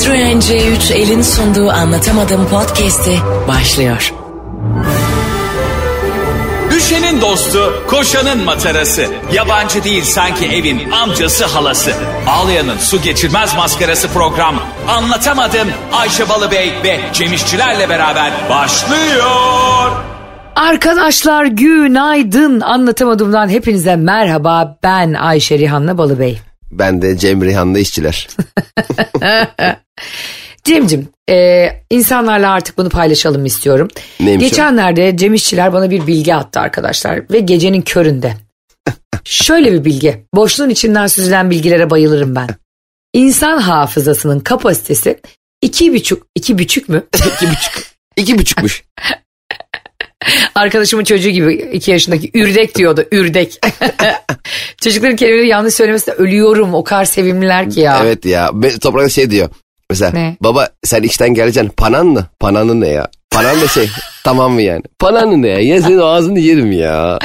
Citroen C3 elin sunduğu anlatamadım podcast'i başlıyor. Düşenin dostu, koşanın matarası. Yabancı değil sanki evin amcası halası. Ağlayanın su geçirmez maskarası program. Anlatamadım Ayşe Balıbey ve Cemişçilerle beraber başlıyor. Arkadaşlar günaydın anlatamadığımdan hepinize merhaba ben Ayşe Rihanna Balıbey. Ben de Cem Rihan'la işçiler. Cem'cim e, insanlarla artık bunu paylaşalım istiyorum. Neymiş o? Geçenlerde Cem İşçiler bana bir bilgi attı arkadaşlar ve gecenin köründe. Şöyle bir bilgi boşluğun içinden süzülen bilgilere bayılırım ben. İnsan hafızasının kapasitesi iki buçuk, iki buçuk mü? İki buçuk. İki buçukmuş. Arkadaşımın çocuğu gibi iki yaşındaki ürdek diyordu ürdek. Çocukların kelimeleri yanlış söylemesine ölüyorum o kadar sevimliler ki ya. Evet ya. Toprakta şey diyor. Mesela Ne? baba sen işten geleceksin. Panan mı? Pananın ne ya? Panan da şey tamam mı yani? Pananın ne ya? Ya senin ağzını yerim ya.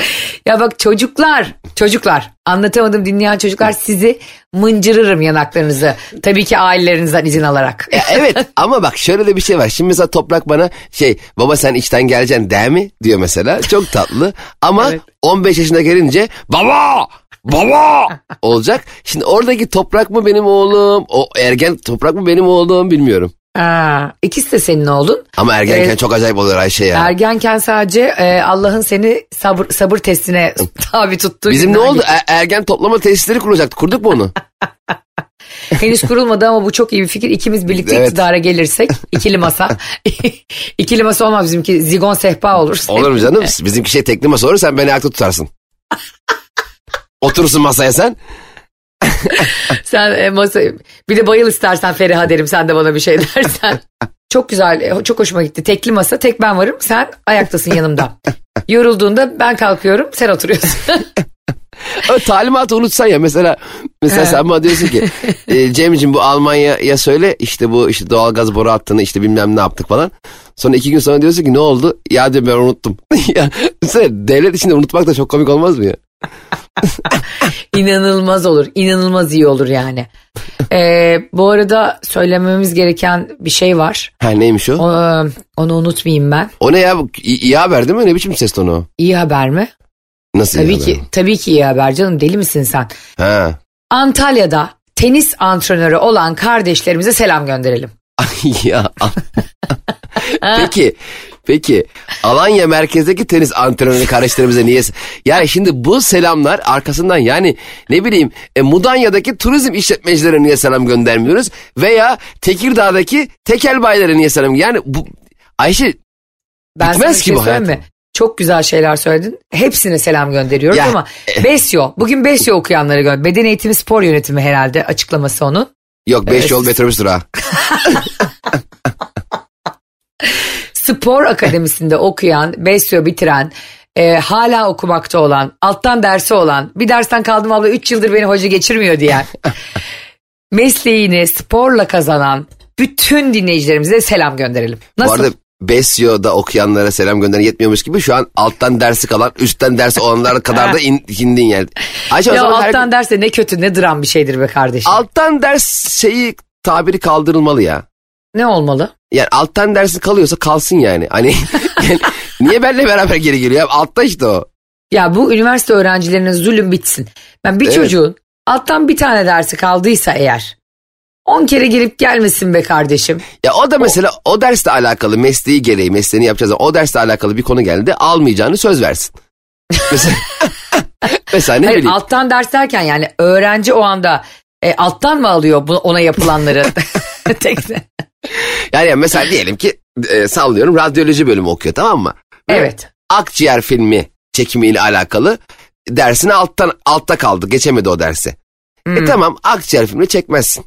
Ya bak çocuklar, çocuklar anlatamadım dinleyen çocuklar sizi mıncırırım yanaklarınızı. Tabii ki ailelerinizden izin alarak. Ya evet ama bak şöyle de bir şey var. Şimdi mesela Toprak bana şey baba sen işten geleceksin değil mi? Diyor mesela. Çok tatlı. Ama Evet. 15 yaşına gelince baba baba olacak. Şimdi oradaki Toprak mı benim oğlum? O ergen Toprak mı benim oğlum bilmiyorum. Ha, ikisi de senin oğlun. Ama ergenken Evet. çok acayip oluyor Ayşe ya. Ergenken sadece e, Allah'ın seni sabır sabır testine tabi tuttuğu Bizim ne oldu? geçti. E- ergen toplama tesisleri kurulacaktık. Kurduk mu onu? Henüz kurulmadı ama bu çok iyi bir fikir. İkimiz birlikte Evet. iktidara gelirsek ikili masa. ikili masa olmaz bizimki zigon sehpa olur. Olur mu canım? Bizimki şey tekli masa olur sen beni ayakta tutarsın. Oturursun masaya sen. Sen e, masa bir de bayıl istersen Feriha derim sen de bana bir şey dersen. çok güzel e, çok hoşuma gitti. Tekli masa tek ben varım sen ayaktasın yanımda. Yorulduğunda ben kalkıyorum sen oturuyorsun. O talimatı unutsan ya mesela mesela sen bana diyorsun ki e, Cem'ciğim bu Almanya'ya söyle işte bu işte doğalgaz boru hattını işte bilmem ne yaptık falan. Sonra iki gün sonra diyorsun ki ne oldu? Ya diyorum ben unuttum. ya mesela devlet içinde unutmak da çok komik olmaz mı ya? İnanılmaz olur. inanılmaz iyi olur yani. Ee, bu arada söylememiz gereken bir şey var. Ha neymiş o? O, O, onu unutmayayım ben. ne ya? İyi, iyi haber değil mi? Ne biçim ses tonu o? İyi haber mi? Nasıl Tabii iyi ki haber? tabii ki iyi haber canım deli misin sen? Ha. Antalya'da tenis antrenörü olan kardeşlerimize selam gönderelim. Ay ya. peki, peki Alanya merkezdeki tenis antrenörü kardeşlerimize niye? Yani şimdi bu selamlar arkasından yani ne bileyim e, Mudanya'daki turizm işletmecilere niye selam göndermiyoruz? Veya Tekirdağ'daki tekel bayilere niye selam Yani bu Ayşe Ben Bitmez ki şey bu söyleyeyim mi? hayatım. Çok güzel şeyler söyledin. Hepsine selam gönderiyoruz Ya, ama Besyo. Bugün Besyo okuyanları gönder. Beden eğitimi spor yönetimi herhalde açıklaması onun. yok 5 Evet. yol metrobüs durağı. Spor akademisinde okuyan, Besyo bitiren, e, hala okumakta olan, alttan dersi olan, bir dersten kaldım abla 3 yıldır beni hoca geçirmiyor diyen, mesleğini sporla kazanan bütün dinleyicilerimize selam gönderelim. Nasıl? Bu arada Besyo'da okuyanlara selam gönderen yetmiyormuş gibi şu an alttan dersi kalan üstten dersi olanlara kadar da in, indin yani. Ayşe o ya zaman her- alttan derse ne kötü ne dram bir şeydir be kardeşim. alttan ders şeyi tabiri kaldırılmalı ya. ne olmalı? Yani alttan dersi kalıyorsa kalsın yani. Hani yani niye benimle beraber geri geliyor? Ya Altta işte o. Ya bu üniversite öğrencilerine zulüm bitsin. Ben bir Evet. çocuğun alttan bir tane dersi kaldıysa eğer 10 kere gelip gelmesin be kardeşim. Ya o da mesela o, dersle alakalı mesleği gereği mesleğini yapacağız. O dersle alakalı bir konu geldi almayacağını söz versin. Mesela, mesela ne Hayır, bileyim. alttan ders derken yani öğrenci o anda e, alttan mı alıyor ona yapılanları? Tek de. Yani, mesela diyelim ki e, sallıyorum radyoloji bölümü okuyor tamam mı? Ve Evet. Akciğer filmi çekimiyle alakalı dersine alttan altta kaldı. Geçemedi o dersi. Hmm. E tamam akciğer filmi çekmezsin.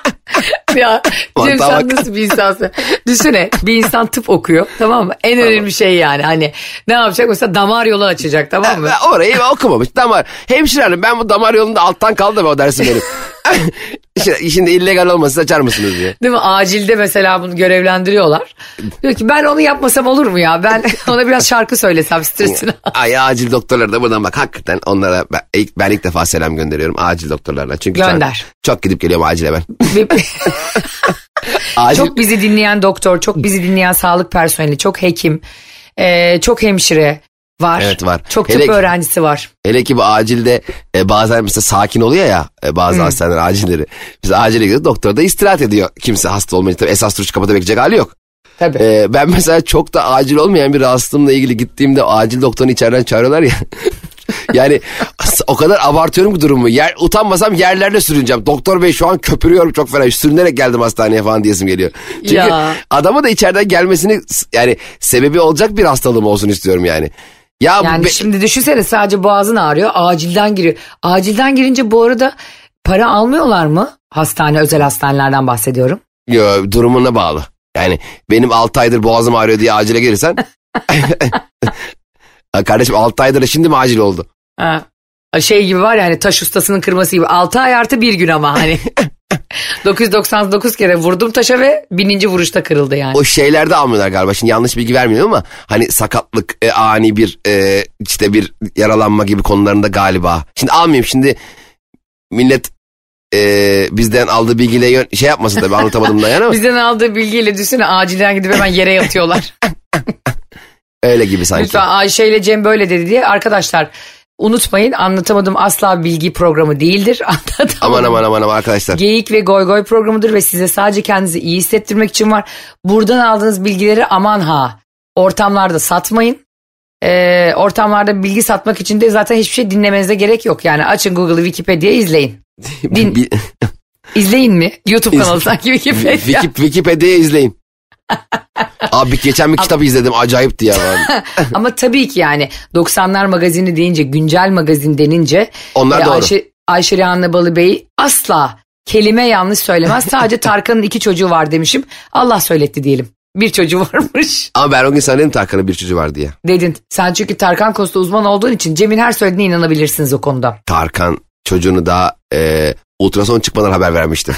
Ya Cem sen nasıl bir insansın? Düşünsene bir insan tıp okuyor tamam mı? En önemli şey yani hani ne yapacak mesela damar yolu açacak tamam mı? Ben orayı okumamış damar. Hemşire hanım ben bu damar yolunda alttan kaldı mı o dersi benim. Şimdi, illegal olmasa açar mısınız diye. Değil mi? Acilde mesela bunu görevlendiriyorlar. Diyor ki ben onu yapmasam olur mu ya? Ben ona biraz şarkı söylesem stresini. Ay acil doktorlar da buradan bak hakikaten onlara ben ilk, ben ilk defa selam gönderiyorum acil doktorlarla. Çünkü Gönder. Çok, çok gidip geliyorum acile ben. Çok bizi dinleyen doktor, çok bizi dinleyen sağlık personeli, çok hekim, e, çok hemşire var. Evet, var. Çok Hele tıp ki- öğrencisi var. Hele ki bu acilde e, bazen mesela sakin oluyor ya e, bazı hastaneler acilleri. Biz acile gidiyoruz doktor da istirahat ediyor. Kimse hasta olmayınca tabii esas duruş kapıda bekleyecek hali yok. Tabii. E, ben mesela çok da acil olmayan bir rahatsızlığımla ilgili gittiğimde acil doktorunu içeriden çağırıyorlar ya. yani o kadar abartıyorum ki durumu. Yer, utanmasam yerlerde sürüneceğim. Doktor bey şu an köpürüyorum çok fena. Sürünerek geldim hastaneye falan diyesim geliyor. Çünkü Ya. adama da içeriden gelmesini yani sebebi olacak bir hastalığım olsun istiyorum yani. Ya Yani be- şimdi düşünsene sadece boğazın ağrıyor, acilden giriyor. Acilden girince bu arada para almıyorlar mı? Hastane, özel hastanelerden bahsediyorum. Yo, durumuna bağlı. Yani benim 6 aydır boğazım ağrıyor diye acile gelirsen. Ha, Kardeşim 6 aydır şimdi mi acil oldu? Ha. Şey gibi var ya hani taş ustasının kırması gibi 6 ay artı bir gün ama hani 999 kere vurdum taşa ve bininci vuruşta kırıldı yani. O şeylerde almıyorlar galiba. Şimdi yanlış bilgi vermiyorum ama hani sakatlık, e, ani bir e, işte bir yaralanma gibi konularında galiba. Şimdi almayayım şimdi millet e, bizden aldığı bilgiyle yön- şey yapmasın tabii anlatamadım da yani ama Bizden aldığı bilgiyle düşünsene acilden gidip hemen yere yatıyorlar. öyle gibi sanki. Lütfen Ayşe ile Cem böyle dedi diye arkadaşlar unutmayın anlatamadım asla bilgi programı değildir. Anlatamadım. Aman aman aman aman arkadaşlar. Geyik ve goy goy programıdır ve size sadece kendinizi iyi hissettirmek için var. Buradan aldığınız bilgileri aman ha ortamlarda satmayın. Ee, ortamlarda bilgi satmak için de zaten hiçbir şey dinlemenize gerek yok. Yani açın Google'ı Wikipedia izleyin. Din- İzleyin mi? YouTube kanalı sanki Wikipedia. Wiki, Wikipedia'yı izleyin. Abi geçen bir kitap izledim acayipti ya. Ama tabii ki yani 90'lar magazini deyince güncel magazin denince Onlar doğru. Ayşe, Ayşe Rehan'la Balı Bey asla kelime yanlış söylemez. Sadece Tarkan'ın iki çocuğu var demişim. Allah söyletti diyelim. Bir çocuğu varmış Ama ben o gün sana dedim Tarkan'ın bir çocuğu var diye. dedin. Sen çünkü Tarkan konusunda uzman olduğun için Cem'in her söylediğine inanabilirsiniz o konuda. Tarkan çocuğunu daha e, ultrason çıkmadan haber vermişti.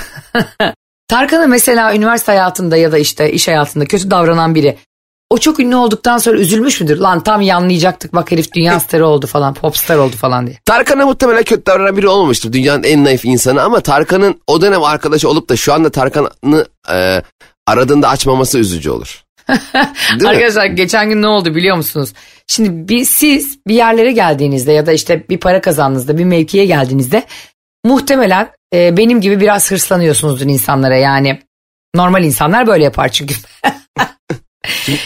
Tarkan'a mesela üniversite hayatında ya da işte iş hayatında kötü davranan biri. O çok ünlü olduktan sonra üzülmüş müdür? Lan tam yanlayacaktı bak herif dünya starı oldu falan popstar oldu falan diye. Tarkan'a muhtemelen kötü davranan biri olmamıştır. Dünyanın en naif insanı ama Tarkan'ın o dönem arkadaşı olup da şu anda Tarkan'ı e, aradığında açmaması üzücü olur. Arkadaşlar geçen gün ne oldu biliyor musunuz? Şimdi bir, siz bir yerlere geldiğinizde ya da işte bir para kazandığınızda bir mevkiye geldiğinizde muhtemelen e, benim gibi biraz hırslanıyorsunuzdur insanlara yani. Normal insanlar böyle yapar çünkü.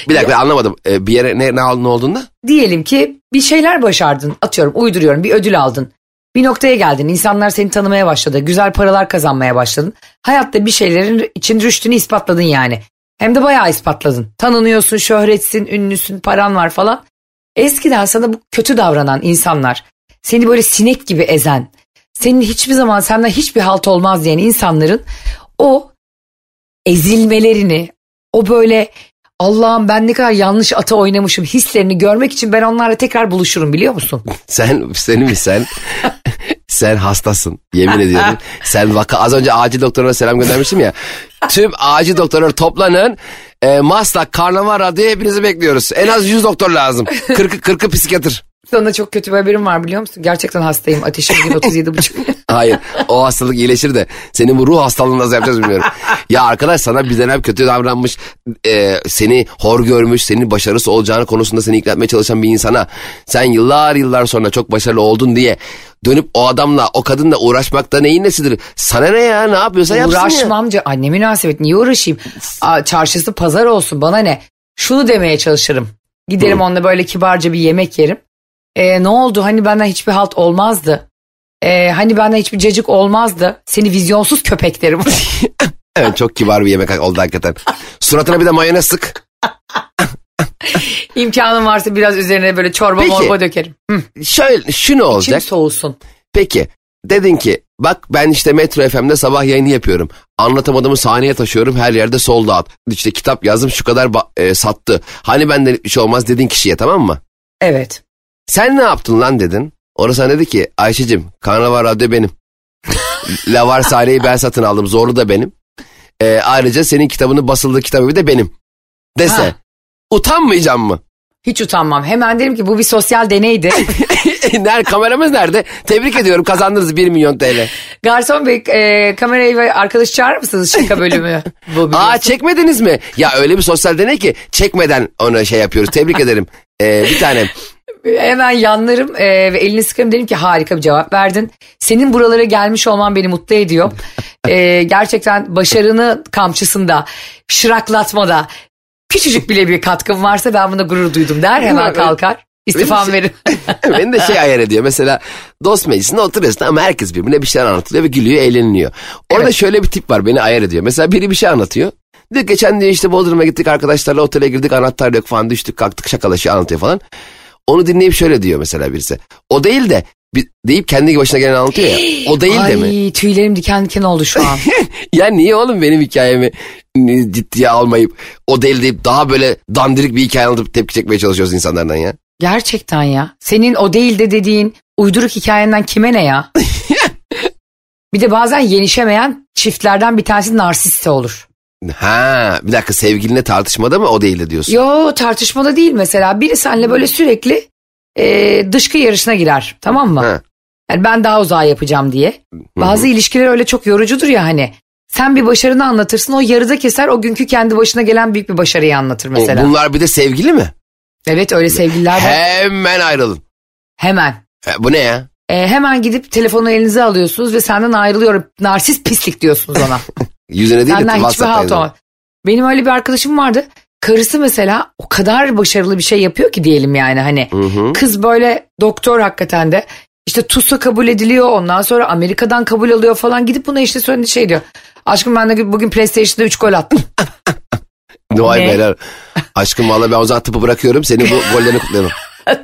Bir dakika ben anlamadım. E, bir yere ne, ne, ne olduğunda? Diyelim ki bir şeyler başardın atıyorum uyduruyorum bir ödül aldın. Bir noktaya geldin insanlar seni tanımaya başladı güzel paralar kazanmaya başladın. Hayatta bir şeylerin için rüştünü ispatladın yani. Hem de bayağı ispatladın. Tanınıyorsun, şöhretsin, ünlüsün, paran var falan. Eskiden sana bu kötü davranan insanlar, seni böyle sinek gibi ezen, senin hiçbir zaman senden hiçbir halt olmaz diyen insanların o ezilmelerini, o böyle Allah'ım ben ne kadar yanlış ata oynamışım hislerini görmek için ben onlarla tekrar buluşurum biliyor musun? Sen senin mi sen? sen hastasın yemin ediyorum. Sen vaka az önce acil doktoruna selam göndermiştim ya. Tüm acil doktorlar toplanın. E, Maslak Karnaval Radyo'ya hepinizi bekliyoruz. En az 100 doktor lazım. 40'ı 40'ı psikiyatr. Sana çok kötü bir haberim var biliyor musun? Gerçekten hastayım. Ateşim bugün 37,5. Hayır o hastalık iyileşir de senin bu ruh hastalığını nasıl yapacağız bilmiyorum. ya arkadaş sana bir dönem kötü davranmış e, seni hor görmüş senin başarısı olacağını konusunda seni ikna etmeye çalışan bir insana sen yıllar yıllar sonra çok başarılı oldun diye dönüp o adamla o kadınla uğraşmakta neyin nesidir? Sana ne ya ne yapıyorsa yapsın ya. Uğraşmamca anne münasebet niye uğraşayım? Aa, çarşısı pazar olsun bana ne? Şunu demeye çalışırım. Giderim onunla böyle kibarca bir yemek yerim. Ee, ne oldu hani benden hiçbir halt olmazdı. Ee, hani benden hiçbir cacık olmazdı. Seni vizyonsuz köpek derim. Evet çok kibar bir yemek oldu hakikaten. Suratına bir de mayonez sık. İmkanım varsa biraz üzerine böyle çorba Peki. morba dökerim. Hı, Şöyle şu ne İçim olacak? soğusun. Peki dedin ki bak ben işte Metro FM'de sabah yayını yapıyorum. Anlatamadığımı sahneye taşıyorum her yerde sold out. İşte kitap yazdım şu kadar e, sattı. Hani benden bir şey olmaz dedin kişiye tamam mı? Evet. Sen ne yaptın lan dedin. Orası sana dedi ki Ayşe'cim Karnaval Radyo benim. Lavar sahneyi ben satın aldım. Zorlu da benim. Ee, ayrıca senin kitabının basıldığı kitabı da benim. Dese. Ha. Utanmayacağım mı? Hiç utanmam. Hemen derim ki bu bir sosyal deneydi. nerede, kameramız nerede? Tebrik ediyorum kazandınız 1 milyon TL. Garson bey e, kamerayı ve arkadaş çağırır mısınız şaka bölümü? Bu Aa çekmediniz mi? Ya öyle bir sosyal deney ki çekmeden ona şey yapıyoruz. Tebrik ederim. Ee, bir tanem. Hemen yanlarım e, ve elini sıkarım derim ki harika bir cevap verdin. Senin buralara gelmiş olman beni mutlu ediyor. E, gerçekten başarını kamçısında, şıraklatmada küçücük bile bir katkım varsa ben buna gurur duydum der. Hemen kalkar. İstifam verir. Beni de şey ayar ediyor. Mesela dost meclisinde oturuyorsun ama herkes birbirine bir şeyler anlatılıyor ve gülüyor, eğleniliyor. Orada Evet. şöyle bir tip var beni ayar ediyor. Mesela biri bir şey anlatıyor. Diyor geçen diyor işte Bodrum'a gittik arkadaşlarla otele girdik anahtar yok falan düştük kalktık şakalaşıyor anlatıyor falan. Onu dinleyip şöyle diyor mesela birisi. O değil de deyip kendi başına gelen anlatıyor ya. O değil de mi? Ay tüylerim diken diken oldu şu an. Ya niye oğlum benim hikayemi e, ciddiye almayıp o değil deyip daha böyle dandirik bir hikaye anlatıp tepki çekmeye çalışıyoruz insanlardan ya. Gerçekten ya. Senin o değil de dediğin uyduruk hikayenden kime ne ya? bir de bazen yenişemeyen çiftlerden bir tanesi narsiste olur. Ha bir dakika sevgilinle tartışmada mı o değil de diyorsun? Yo tartışmada değil mesela. Biri seninle böyle sürekli e, dışkı yarışına girer tamam mı? Ha. Yani ben daha uzağa yapacağım diye. Bazı ilişkiler öyle çok yorucudur ya hani. Sen bir başarını anlatırsın o yarıda keser o günkü kendi başına gelen büyük bir başarıyı anlatır mesela. Bunlar bir de sevgili mi? Evet öyle sevgililer var. Hemen ayrılın. Hemen. E, bu ne ya? E, hemen gidip telefonu elinize alıyorsunuz ve senden ayrılıyorum. Narsist pislik diyorsunuz ona. Yüzüne değil de yazıyor. olmaz. Benim öyle bir arkadaşım vardı. Karısı mesela o kadar başarılı bir şey yapıyor ki diyelim yani hani. Hı hı. Kız böyle doktor hakikaten de. İşte TUS'a kabul ediliyor ondan sonra Amerika'dan kabul alıyor falan. Gidip buna işte söyledi şey diyor. Aşkım ben de bugün PlayStation'da 3 gol attım. Ne? beyler. Aşkım valla ben o zaman tıpı bırakıyorum. Senin bu gollerini kutlayalım.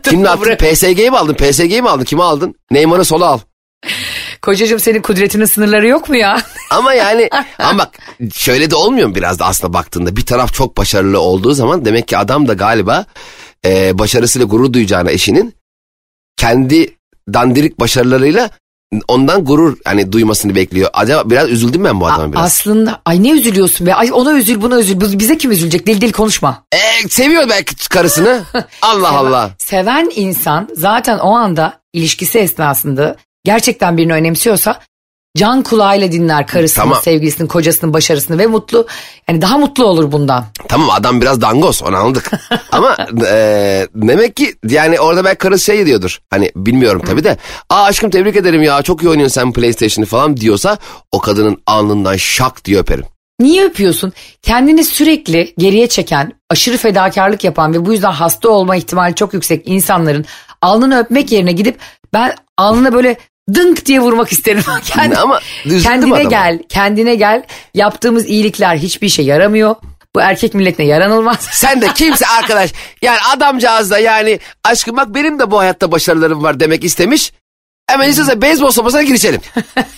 Kimle attın? PSG'yi mi aldın? PSG'yi mi aldın? Kimi aldın? Neymar'ı sola al. Kocacığım senin kudretinin sınırları yok mu ya? Ama yani ama bak şöyle de olmuyor mu biraz da aslında baktığında bir taraf çok başarılı olduğu zaman demek ki adam da galiba e, başarısıyla gurur duyacağına eşinin kendi dandirik başarılarıyla ondan gurur hani duymasını bekliyor. Acaba biraz üzüldüm ben bu adama biraz. Aslında ay ne üzülüyorsun be? Ay ona üzül buna üzül. Bize kim üzülecek? Deli deli konuşma. E, seviyor belki karısını. Allah Allah. Seven insan zaten o anda ilişkisi esnasında gerçekten birini önemsiyorsa can kulağıyla dinler karısının, Tamam. sevgilisinin, kocasının başarısını ve mutlu yani daha mutlu olur bundan. Tamam adam biraz dangoz onu anladık. Ama e, demek ki yani orada belki karısı şey diyordur. Hani bilmiyorum tabii de. Aa aşkım tebrik ederim ya çok iyi oynuyorsun sen PlayStation'ı falan diyorsa o kadının alnından şak diye öperim. Niye öpüyorsun? Kendini sürekli geriye çeken, aşırı fedakarlık yapan ve bu yüzden hasta olma ihtimali çok yüksek insanların alnını öpmek yerine gidip ben alnına böyle dınk diye vurmak isterim. Kendi, Ama kendine adama. gel, kendine gel. Yaptığımız iyilikler hiçbir işe yaramıyor. Bu erkek milletine yaranılmaz. Sen de kimse arkadaş yani adamcağız da yani aşkım bak benim de bu hayatta başarılarım var demek istemiş. Hemen istiyorsa beyzbol sopasına girişelim.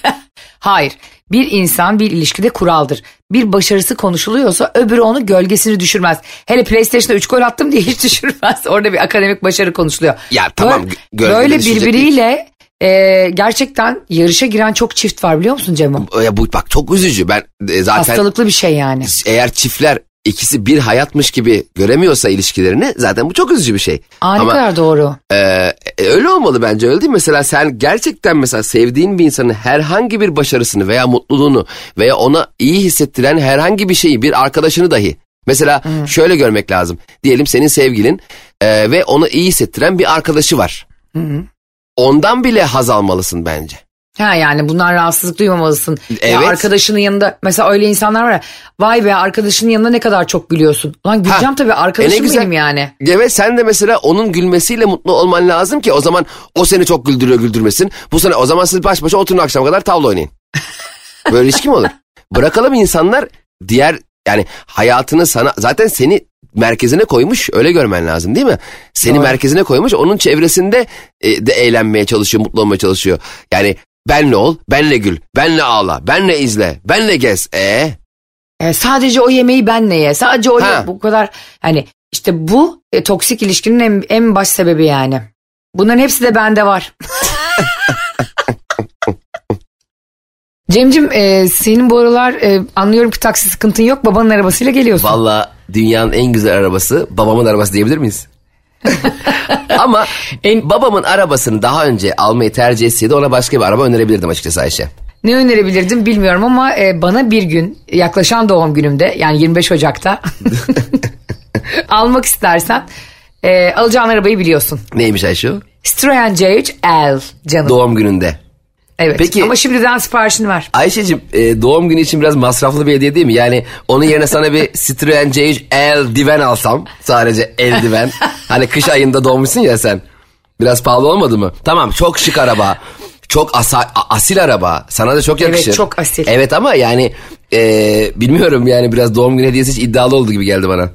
Hayır. Bir insan bir ilişkide kuraldır. Bir başarısı konuşuluyorsa öbürü onu gölgesini düşürmez. Hele PlayStation'da 3 gol attım diye hiç düşürmez. Orada bir akademik başarı konuşuluyor. Ya tamam, Böyle, böyle birbiriyle e, gerçekten yarışa giren çok çift var biliyor musun Cemo? Ya bu bak çok üzücü ben e, zaten Hastalıklı bir şey yani. eğer çiftler ikisi bir hayatmış gibi göremiyorsa ilişkilerini zaten bu çok üzücü bir şey. Aa, Ama kadar doğru. e, e, öyle olmalı bence öyle değil? Mesela sen gerçekten mesela sevdiğin bir insanın herhangi bir başarısını veya mutluluğunu veya ona iyi hissettiren herhangi bir şeyi bir arkadaşını dahi Mesela şöyle görmek lazım. Diyelim senin sevgilin e, ve onu iyi hissettiren bir arkadaşı var. Ondan bile haz almalısın bence. Ha yani bunlar rahatsızlık duymamalısın. Ya Evet. arkadaşının yanında mesela öyle insanlar var ya. Vay be arkadaşının yanında ne kadar çok gülüyorsun. Lan güleceğim Ha, tabii e ne arkadaşım güzel. benim yani. Evet sen de mesela onun gülmesiyle mutlu olman lazım ki o zaman o seni çok güldürüyor güldürmesin. Bu sene o zaman siz baş başa oturun akşam kadar tavla oynayın. Böyle ilişki mi olur? Bırakalım insanlar diğer yani hayatını sana zaten seni merkezine koymuş öyle görmen lazım değil mi? Seni Doğru. merkezine koymuş onun çevresinde e, de eğlenmeye çalışıyor mutlu olmaya çalışıyor. Yani benle ol benle gül benle ağla benle izle benle gez. E E, sadece o yemeği benle ye. Sadece o Ha. ye- bu kadar hani işte bu e, toksik ilişkinin en, en baş sebebi yani. Bunların hepsi de bende var. Cemcim e, senin bu aralar e, anlıyorum ki taksi sıkıntın yok. Babanın arabasıyla geliyorsun. Valla dünyanın en güzel arabası babamın arabası diyebilir miyiz? Ama En- babamın arabasını daha önce almayı tercih etseydi ona başka bir araba önerebilirdim açıkçası Ayşe. Ne önerebilirdim bilmiyorum ama e, bana bir gün yaklaşan doğum günümde yani 25 Ocak'ta almak istersen e, alacağın arabayı biliyorsun. Neymiş Ayşe o? Citroen C3L canım. Doğum gününde. Evet. Peki- Ama şimdiden siparişini ver. Ayşe'cim e, doğum günü için biraz masraflı bir hediye değil mi? Yani onun yerine sana bir Citroen C3 eldiven alsam. Sadece eldiven. hani kış ayında doğmuşsun ya sen. Biraz pahalı olmadı mı? Tamam çok şık araba. Çok asa- asil araba. Sana da çok yakışır. Evet, çok asil. Evet ama yani e, bilmiyorum yani biraz doğum günü hediyesi hiç iddialı oldu gibi geldi bana.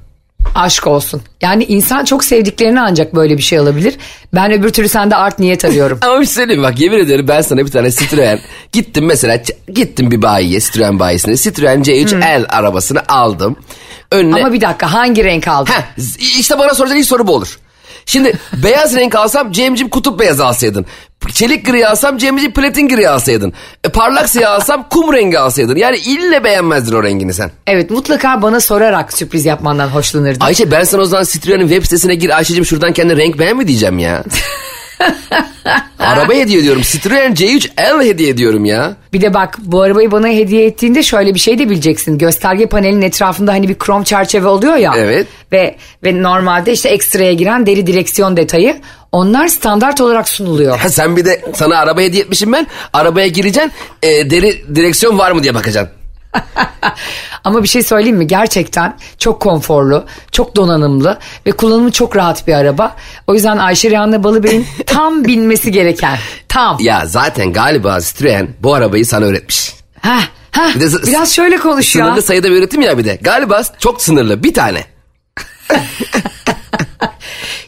Aşk olsun. Yani insan çok sevdiklerini ancak böyle bir şey alabilir. Ben öbür türlü sende art niyet arıyorum. Ama bir şey söyleyeyim bak yemin ederim ben sana bir tane Citroen gittim mesela gittim bir bayiye Citroen bayisine Citroen C3L arabasını aldım. Önüne Ama bir dakika hangi renk aldın? Heh, işte bana soracak ilk soru bu olur. Şimdi beyaz renk alsam Cem'cim kutup beyazı alsaydın. Çelik gri alsam Cem'cim platin gri alsaydın. E, parlak siyah alsam kum rengi alsaydın. Yani ille beğenmezdin o rengini sen. Evet mutlaka bana sorarak sürpriz yapmandan hoşlanırdım. Ayşe ben sana o zaman Citroen'in web sitesine gir Ayşe'cim şuradan kendine renk beğen mi diyeceğim ya. Araba hediye ediyorum. Citroen C3L hediye ediyorum ya. Bir de bak bu arabayı bana hediye ettiğinde şöyle bir şey de bileceksin. Gösterge panelinin etrafında hani bir krom çerçeve oluyor ya. Evet. Ve ve normalde işte ekstraya giren deri direksiyon detayı onlar standart olarak sunuluyor. Ha, sen bir de sana araba hediye etmişim ben. Arabaya gireceksin e, deri direksiyon var mı diye bakacaksın. Ama bir şey söyleyeyim mi? Gerçekten çok konforlu, çok donanımlı ve kullanımı çok rahat bir araba. O yüzden Ayşe Rihanna Balıbey'in tam binmesi gereken. Tam. Ya zaten galiba Citroen bu arabayı sana öğretmiş. Heh, heh, Bir de biraz şöyle konuş ya. Sınırlı sayıda bir üretim ya bir de. Galiba çok sınırlı bir tane.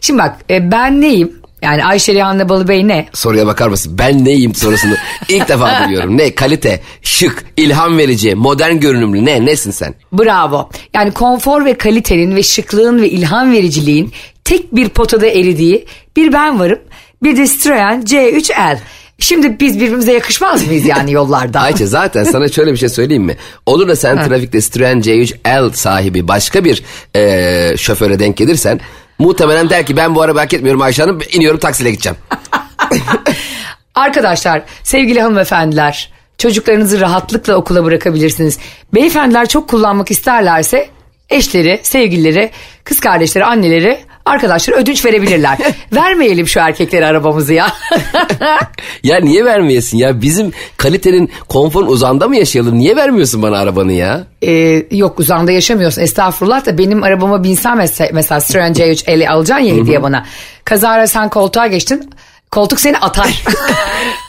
Şimdi bak e, ben neyim? Yani Ayşe Rihanna Balıbey ne? Soruya bakar mısın? Ben neyim sorusunu ilk defa duyuyorum. Ne? Kalite, şık, ilham verici, modern görünümlü ne? Nesin sen? Bravo. Yani konfor ve kalitenin ve şıklığın ve ilham vericiliğin tek bir potada eridiği bir ben varım. Bir de Citroen C3L. Şimdi biz birbirimize yakışmaz mıyız yani yollarda? Ayça zaten sana şöyle bir şey söyleyeyim mi? Olur da sen trafikte Citroen C3L sahibi başka bir eee, şoföre denk gelirsen muhtemelen der ki ben bu arabayı hak etmiyorum Ayşe Hanım iniyorum taksiyle gideceğim. Arkadaşlar, sevgili hanımefendiler, çocuklarınızı rahatlıkla okula bırakabilirsiniz. Beyefendiler çok kullanmak isterlerse eşleri, sevgilileri, kız kardeşleri, anneleri, arkadaşları ödünç verebilirler. Vermeyelim şu erkeklere arabamızı ya. Ya niye vermeyesin ya? Bizim kalitenin konforun uzağında mı yaşayalım? Niye vermiyorsun bana arabanı ya? Ee, yok uzanda yaşamıyorsun estağfurullah da benim arabama binsen mesela, mesela Citroen C3 alacaksın ya hediye bana. Kazara sen koltuğa geçtin koltuk seni atar.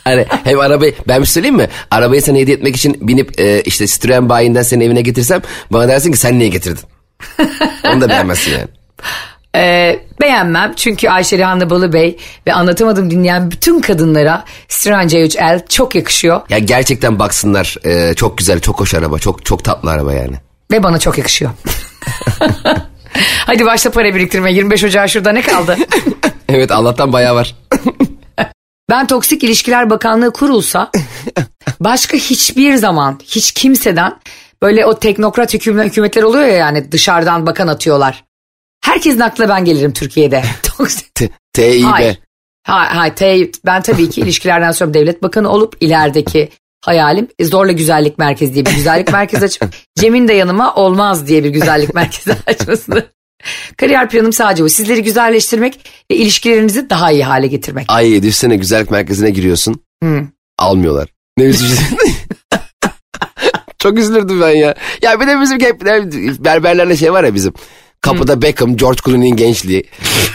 Hani hem arabayı ben bir şey söyleyeyim mi? Arabayı sana hediye etmek için binip e, işte Citroen bayinden senin evine getirsem bana dersin ki sen niye getirdin? Onu da beğenmezsin yani. Ee, beğenmem çünkü Ayşe Rihanna Balıbey ve anlatamadım dinleyen bütün kadınlara Citroen C3L çok yakışıyor Ya gerçekten baksınlar e, çok güzel çok hoş araba çok çok tatlı araba yani. ve bana çok yakışıyor. Hadi başla para biriktirme 25 Ocağı şurada ne kaldı? Evet Allah'tan bayağı var. Ben Toksik İlişkiler Bakanlığı kurulsa başka hiçbir zaman hiç kimseden böyle o teknokrat hükümet, hükümetler oluyor ya yani dışarıdan bakan atıyorlar. Herkesin aklına ben gelirim Türkiye'de. TİB. Hayır. Hayır, hayır. Te- ben tabii ki ilişkilerden sonra devlet bakanı olup ilerideki hayalim e, Zorla Güzellik Merkezi diye bir güzellik merkezi açıp Cem'in de yanıma olmaz diye bir güzellik merkezi açmasını. Kariyer planım sadece bu. Sizleri güzelleştirmek ve ilişkilerinizi daha iyi hale getirmek. Ay düşsene güzellik merkezine giriyorsun. Almıyorlar. Ne üzücü. Çok üzülürdüm ben ya. Ya bir de bizim hep berberlerle şey var ya bizim. Kapıda Beckham, George Clooney'nin gençliği.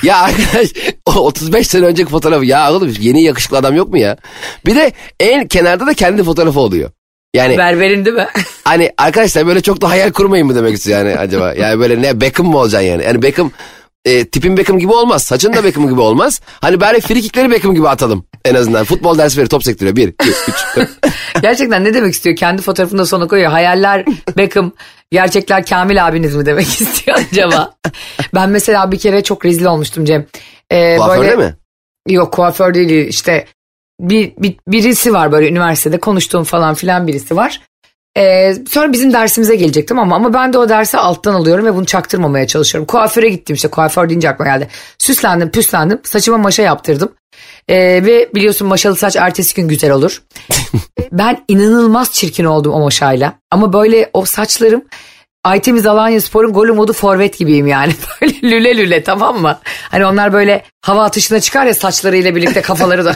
ya arkadaş o 35 sene önceki fotoğrafı. Ya oğlum yeni yakışıklı adam yok mu ya? Bir de en kenarda da kendi fotoğrafı oluyor. Yani Berberin değil mi? hani arkadaşlar böyle çok da hayal kurmayın mı demek istiyor yani acaba? Yani böyle ne Beckham mı olacaksın yani? Yani Beckham e, tipin Beckham gibi olmaz. Saçın da Beckham gibi olmaz. Hani bari frikikleri Beckham gibi atalım en azından. Futbol dersi verir top sektiriyor. Bir, iki, üç. dört. Gerçekten ne demek istiyor? Kendi fotoğrafını da sona koyuyor. Hayaller Beckham, gerçekler Kamil abiniz mi demek istiyor acaba? ben mesela bir kere çok rezil olmuştum Cem. Ee, Kuaförde mi? Yok kuaför değil işte bir, bir birisi var böyle üniversitede konuştuğum falan filan birisi var. Ee, sonra bizim dersimize gelecek tamam mı? Ama ben de o dersi alttan alıyorum ve bunu çaktırmamaya çalışıyorum. Kuaföre gittim işte kuaför deyince aklıma geldi. Süslendim püslendim saçıma maşa yaptırdım. Ee, ve biliyorsun maşalı saç ertesi gün güzel olur. ben inanılmaz çirkin oldum o maşayla. Ama böyle o saçlarım Aytemiz Alanya Spor'un golü modu forvet gibiyim yani. Böyle lüle lüle tamam mı? Hani onlar böyle hava atışına çıkar ya saçlarıyla birlikte kafaları da.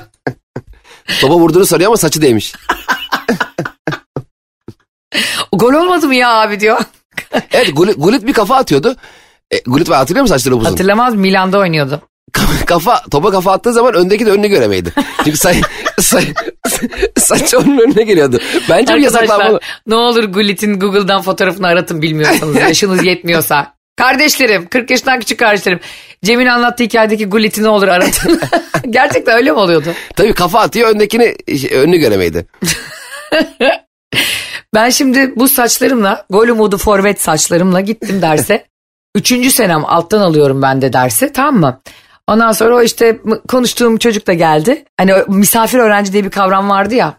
Topa vurduğunu soruyor ama saçı değmiş. Gol olmadı mı ya abi diyor. Evet Gullit, Gullit bir kafa atıyordu. E, Gullit var hatırlıyor musun saçları uzun? Hatırlamaz Milan'da oynuyordu. kafa topa kafa attığı zaman öndeki de önünü göremeydi. Çünkü say, say, saç onun önüne geliyordu. Bence yasaklanmalı. Ne olur Gullit'in Google'dan fotoğrafını aratın bilmiyorsanız yaşınız yetmiyorsa. Kardeşlerim 40 yaşından küçük kardeşlerim. Cem'in anlattığı hikayedeki Gullit'i ne olur aratın. Gerçekten öyle mi oluyordu? Tabii kafa atıyor öndekini önünü göremeydi. Ben şimdi bu saçlarımla golü modu forvet saçlarımla gittim derse. Üçüncü senem alttan alıyorum ben de dersi tamam mı? Ondan sonra o işte konuştuğum çocuk da geldi. Hani misafir öğrenci diye bir kavram vardı ya.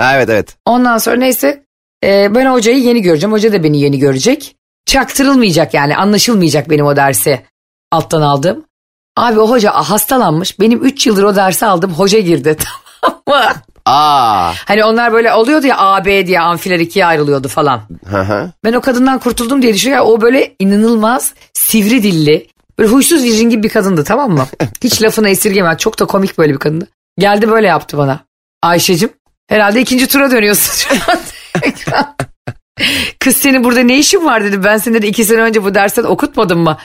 Evet evet. Ondan sonra neyse e, ben hocayı yeni göreceğim. Hoca da beni yeni görecek. Çaktırılmayacak yani anlaşılmayacak benim o dersi alttan aldığım. Abi o hoca hastalanmış. Benim 3 yıldır o dersi aldım. Hoca girdi tamam mı? Aa. Hani onlar böyle oluyordu ya AB diye amfiler ikiye ayrılıyordu falan. Hı hı. Ben o kadından kurtuldum diye düşünüyorum. O böyle inanılmaz sivri dilli. Böyle huysuz virjin gibi bir kadındı tamam mı? Hiç lafını esirgemem. Çok da komik böyle bir kadındı. Geldi böyle yaptı bana. Ayşe'cim herhalde ikinci tura dönüyorsun şu an. Kız senin burada ne işin var dedi. Ben seni de iki sene önce bu dersten okutmadım mı?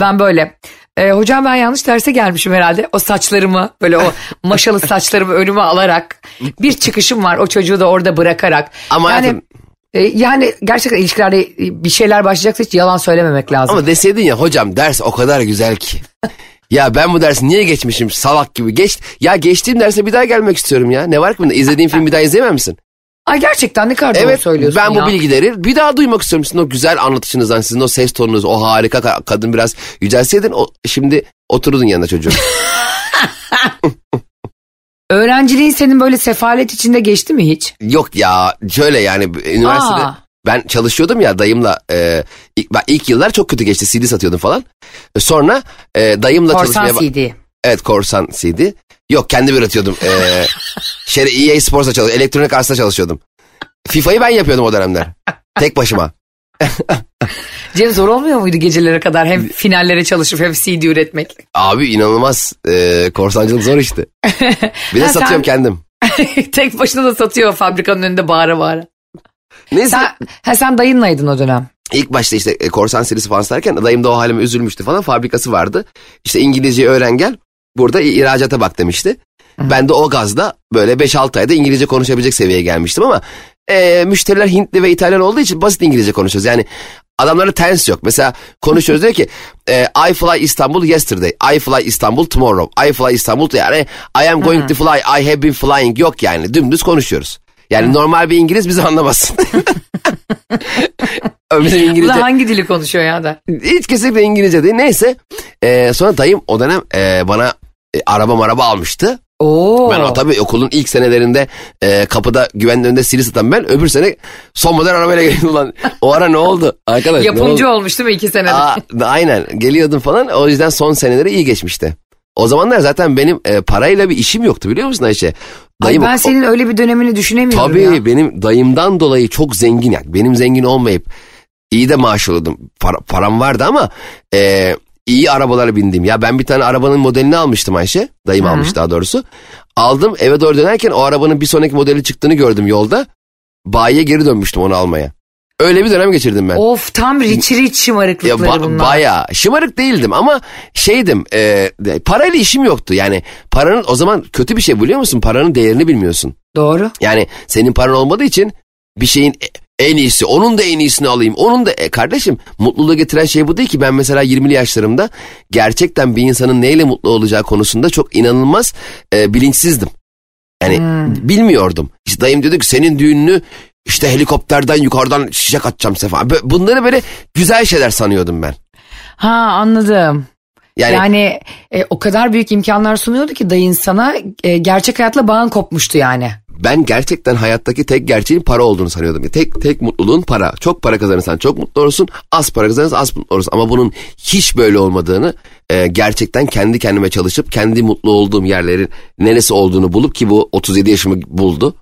Ben böyle. "E, hocam ben yanlış derse gelmişim herhalde. O saçlarımı böyle o maşalı saçlarımı önüme alarak bir çıkışım var o çocuğu da orada bırakarak. Ama yani, hayatım- e, yani gerçekten ilişkilerde bir şeyler başlayacaksa hiç yalan söylememek lazım. Ama deseydin ya hocam ders o kadar güzel ki. ya ben bu dersi niye geçmişim salak gibi. Geç, ya geçtiğim derse bir daha gelmek istiyorum ya. Ne var ki bunda? İzlediğin film bir daha izleyemem misin? Ay gerçekten ne kadar doğru Evet söylüyorsun ben ya. bu bilgileri bir daha duymak istiyorum. Sizin o güzel anlatışınızdan, sizin o ses tonunuz, o harika ka- kadın biraz yücelseydin o, şimdi otururdun yanında çocuğun. Öğrenciliğin senin böyle sefalet içinde geçti mi hiç? Yok ya şöyle yani üniversitede Aa. ben çalışıyordum ya dayımla e, ilk, ben ilk yıllar çok kötü geçti CD satıyordum falan. Sonra e, dayımla Korsan çalışmaya... CD. Evet korsan CD. Yok kendim üretiyordum. Ee, şey, EA Sports'ta çalışıyordum. Elektronik Arts'ta çalışıyordum. FIFA'yı ben yapıyordum o dönemler. Tek başıma. Cem zor olmuyor muydu gecelere kadar hem finallere çalışıp hem CD üretmek? Abi inanılmaz. Ee, korsancılık zor işte. Bir de satıyorum kendim. Tek başına da satıyor fabrikanın önünde bağıra bağıra. Neyse Sen, ha, sen dayınlaydın o dönem. ilk başta işte e, korsan serisi falan satarken dayım da o halime üzülmüştü falan. Fabrikası vardı. İşte İngilizce öğren gel. Burada ihracata bak demişti. Ben de o gazda böyle 5-6 ayda İngilizce konuşabilecek seviyeye gelmiştim ama e, müşteriler Hintli ve İtalyan olduğu için basit İngilizce konuşuyoruz. Yani adamlarda tense yok. Mesela konuşuyoruz diyor ki e, I fly Istanbul yesterday. I fly Istanbul tomorrow. I fly Istanbul yani I am going to fly. I have been flying yok yani. Dümdüz konuşuyoruz. Yani normal bir İngiliz bizi anlamaz. Bizim İngilizce da hangi dili konuşuyor ya da? hiç kesinlikle İngilizce değil. Neyse e, sonra dayım o dönem e, bana e, araba maraba almıştı. Oo. Ben o tabii okulun ilk senelerinde e, kapıda güvenli önünde sili satan ben öbür sene son model arabayla geldim lan. O ara ne oldu arkadaş? Yapımcı oldu? olmuş değil mi iki senede? Aa, aynen geliyordum falan o yüzden son seneleri iyi geçmişti. O zamanlar zaten benim e, parayla bir işim yoktu biliyor musun Ayşe? Ay ben o- senin öyle bir dönemini düşünemiyorum Tabii ya. benim dayımdan dolayı çok zengin yani benim zengin olmayıp iyi de maaş alıyordum. Para- param vardı ama e, iyi arabalara bindim. Ya ben bir tane arabanın modelini almıştım Ayşe. Dayım almış daha doğrusu. Aldım eve doğru dönerken o arabanın bir sonraki modeli çıktığını gördüm yolda. Bayiye geri dönmüştüm onu almaya. Öyle bir dönem geçirdim ben. Of tam rich rich Ya şımarıklıkları ba- bunlar. bayağı şımarık değildim ama şeydim e, parayla işim yoktu yani paranın o zaman kötü bir şey biliyor musun paranın değerini bilmiyorsun. Doğru. Yani senin paran olmadığı için bir şeyin e- en iyisi, onun da en iyisini alayım. Onun da e, kardeşim mutluluğu getiren şey bu değil ki. Ben mesela 20'li yaşlarımda gerçekten bir insanın neyle mutlu olacağı konusunda çok inanılmaz e, bilinçsizdim. Yani bilmiyordum. İşte dayım dedi ki senin düğününü işte helikopterden yukarıdan çiçek atacağım sefa. Bunları böyle güzel şeyler sanıyordum ben. Ha anladım. Yani, Yani e, o kadar büyük imkanlar sunuyordu ki dayın sana e, gerçek hayatla bağın kopmuştu yani. Ben gerçekten hayattaki tek gerçeğin para olduğunu sanıyordum. Tek tek mutluluğun para. Çok para kazanırsan çok mutlu olursun. Az para kazanırsan az mutlu olursun. Ama bunun hiç böyle olmadığını e, gerçekten kendi kendime çalışıp kendi mutlu olduğum yerlerin neresi olduğunu bulup ki bu 37 yaşımı buldu.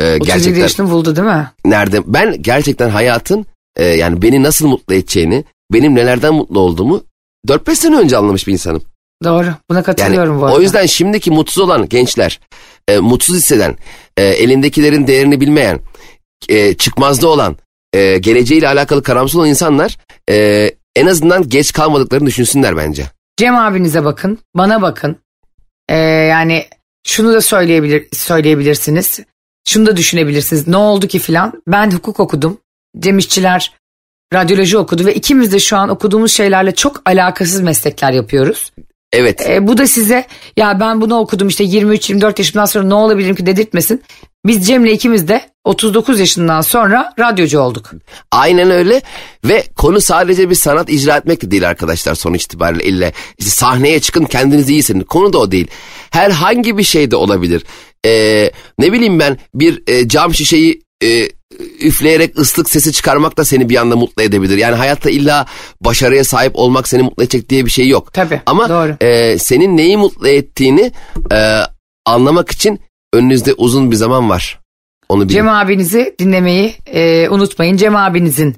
E, 37 gerçekten yaşını buldu değil mi? nerede ben gerçekten hayatın e, yani beni nasıl mutlu edeceğini, benim nelerden mutlu olduğumu 4-5 sene önce anlamış bir insanım. Doğru. Buna Yani katılıyorum bu arada. o yüzden şimdiki mutsuz olan gençler, e, mutsuz hisseden, e, elindekilerin değerini bilmeyen, e, çıkmazda olan, e, geleceğiyle alakalı karamsız olan insanlar e, en azından geç kalmadıklarını düşünsünler bence. Cem abinize bakın, bana bakın. Ee, yani şunu da söyleyebilir söyleyebilirsiniz. Şunu da düşünebilirsiniz. Ne oldu ki filan? Ben hukuk okudum. Cem İşçiler radyoloji okudu ve ikimiz de şu an okuduğumuz şeylerle çok alakasız meslekler yapıyoruz. Evet. E, bu da size ya ben bunu okudum işte 23-24 yaşımdan sonra ne olabilirim ki dedirtmesin. Biz Cem'le ikimiz de 39 yaşından sonra radyocu olduk. Aynen öyle ve konu sadece bir sanat icra etmek de değil arkadaşlar sonuç itibariyle ille işte sahneye çıkın kendinizi iyi hissedin. Konu da o değil. Herhangi bir şey de olabilir. Ee, ne bileyim ben bir e, cam şişeyi e, üfleyerek ıslık sesi çıkarmak da seni bir anda mutlu edebilir. Yani hayatta illa başarıya sahip olmak seni mutlu edecek diye bir şey yok. Tabii, Ama doğru. e, senin neyi mutlu ettiğini e, anlamak için önünüzde uzun bir zaman var. Onu bilin. Cem abinizi dinlemeyi e, unutmayın. Cem abinizin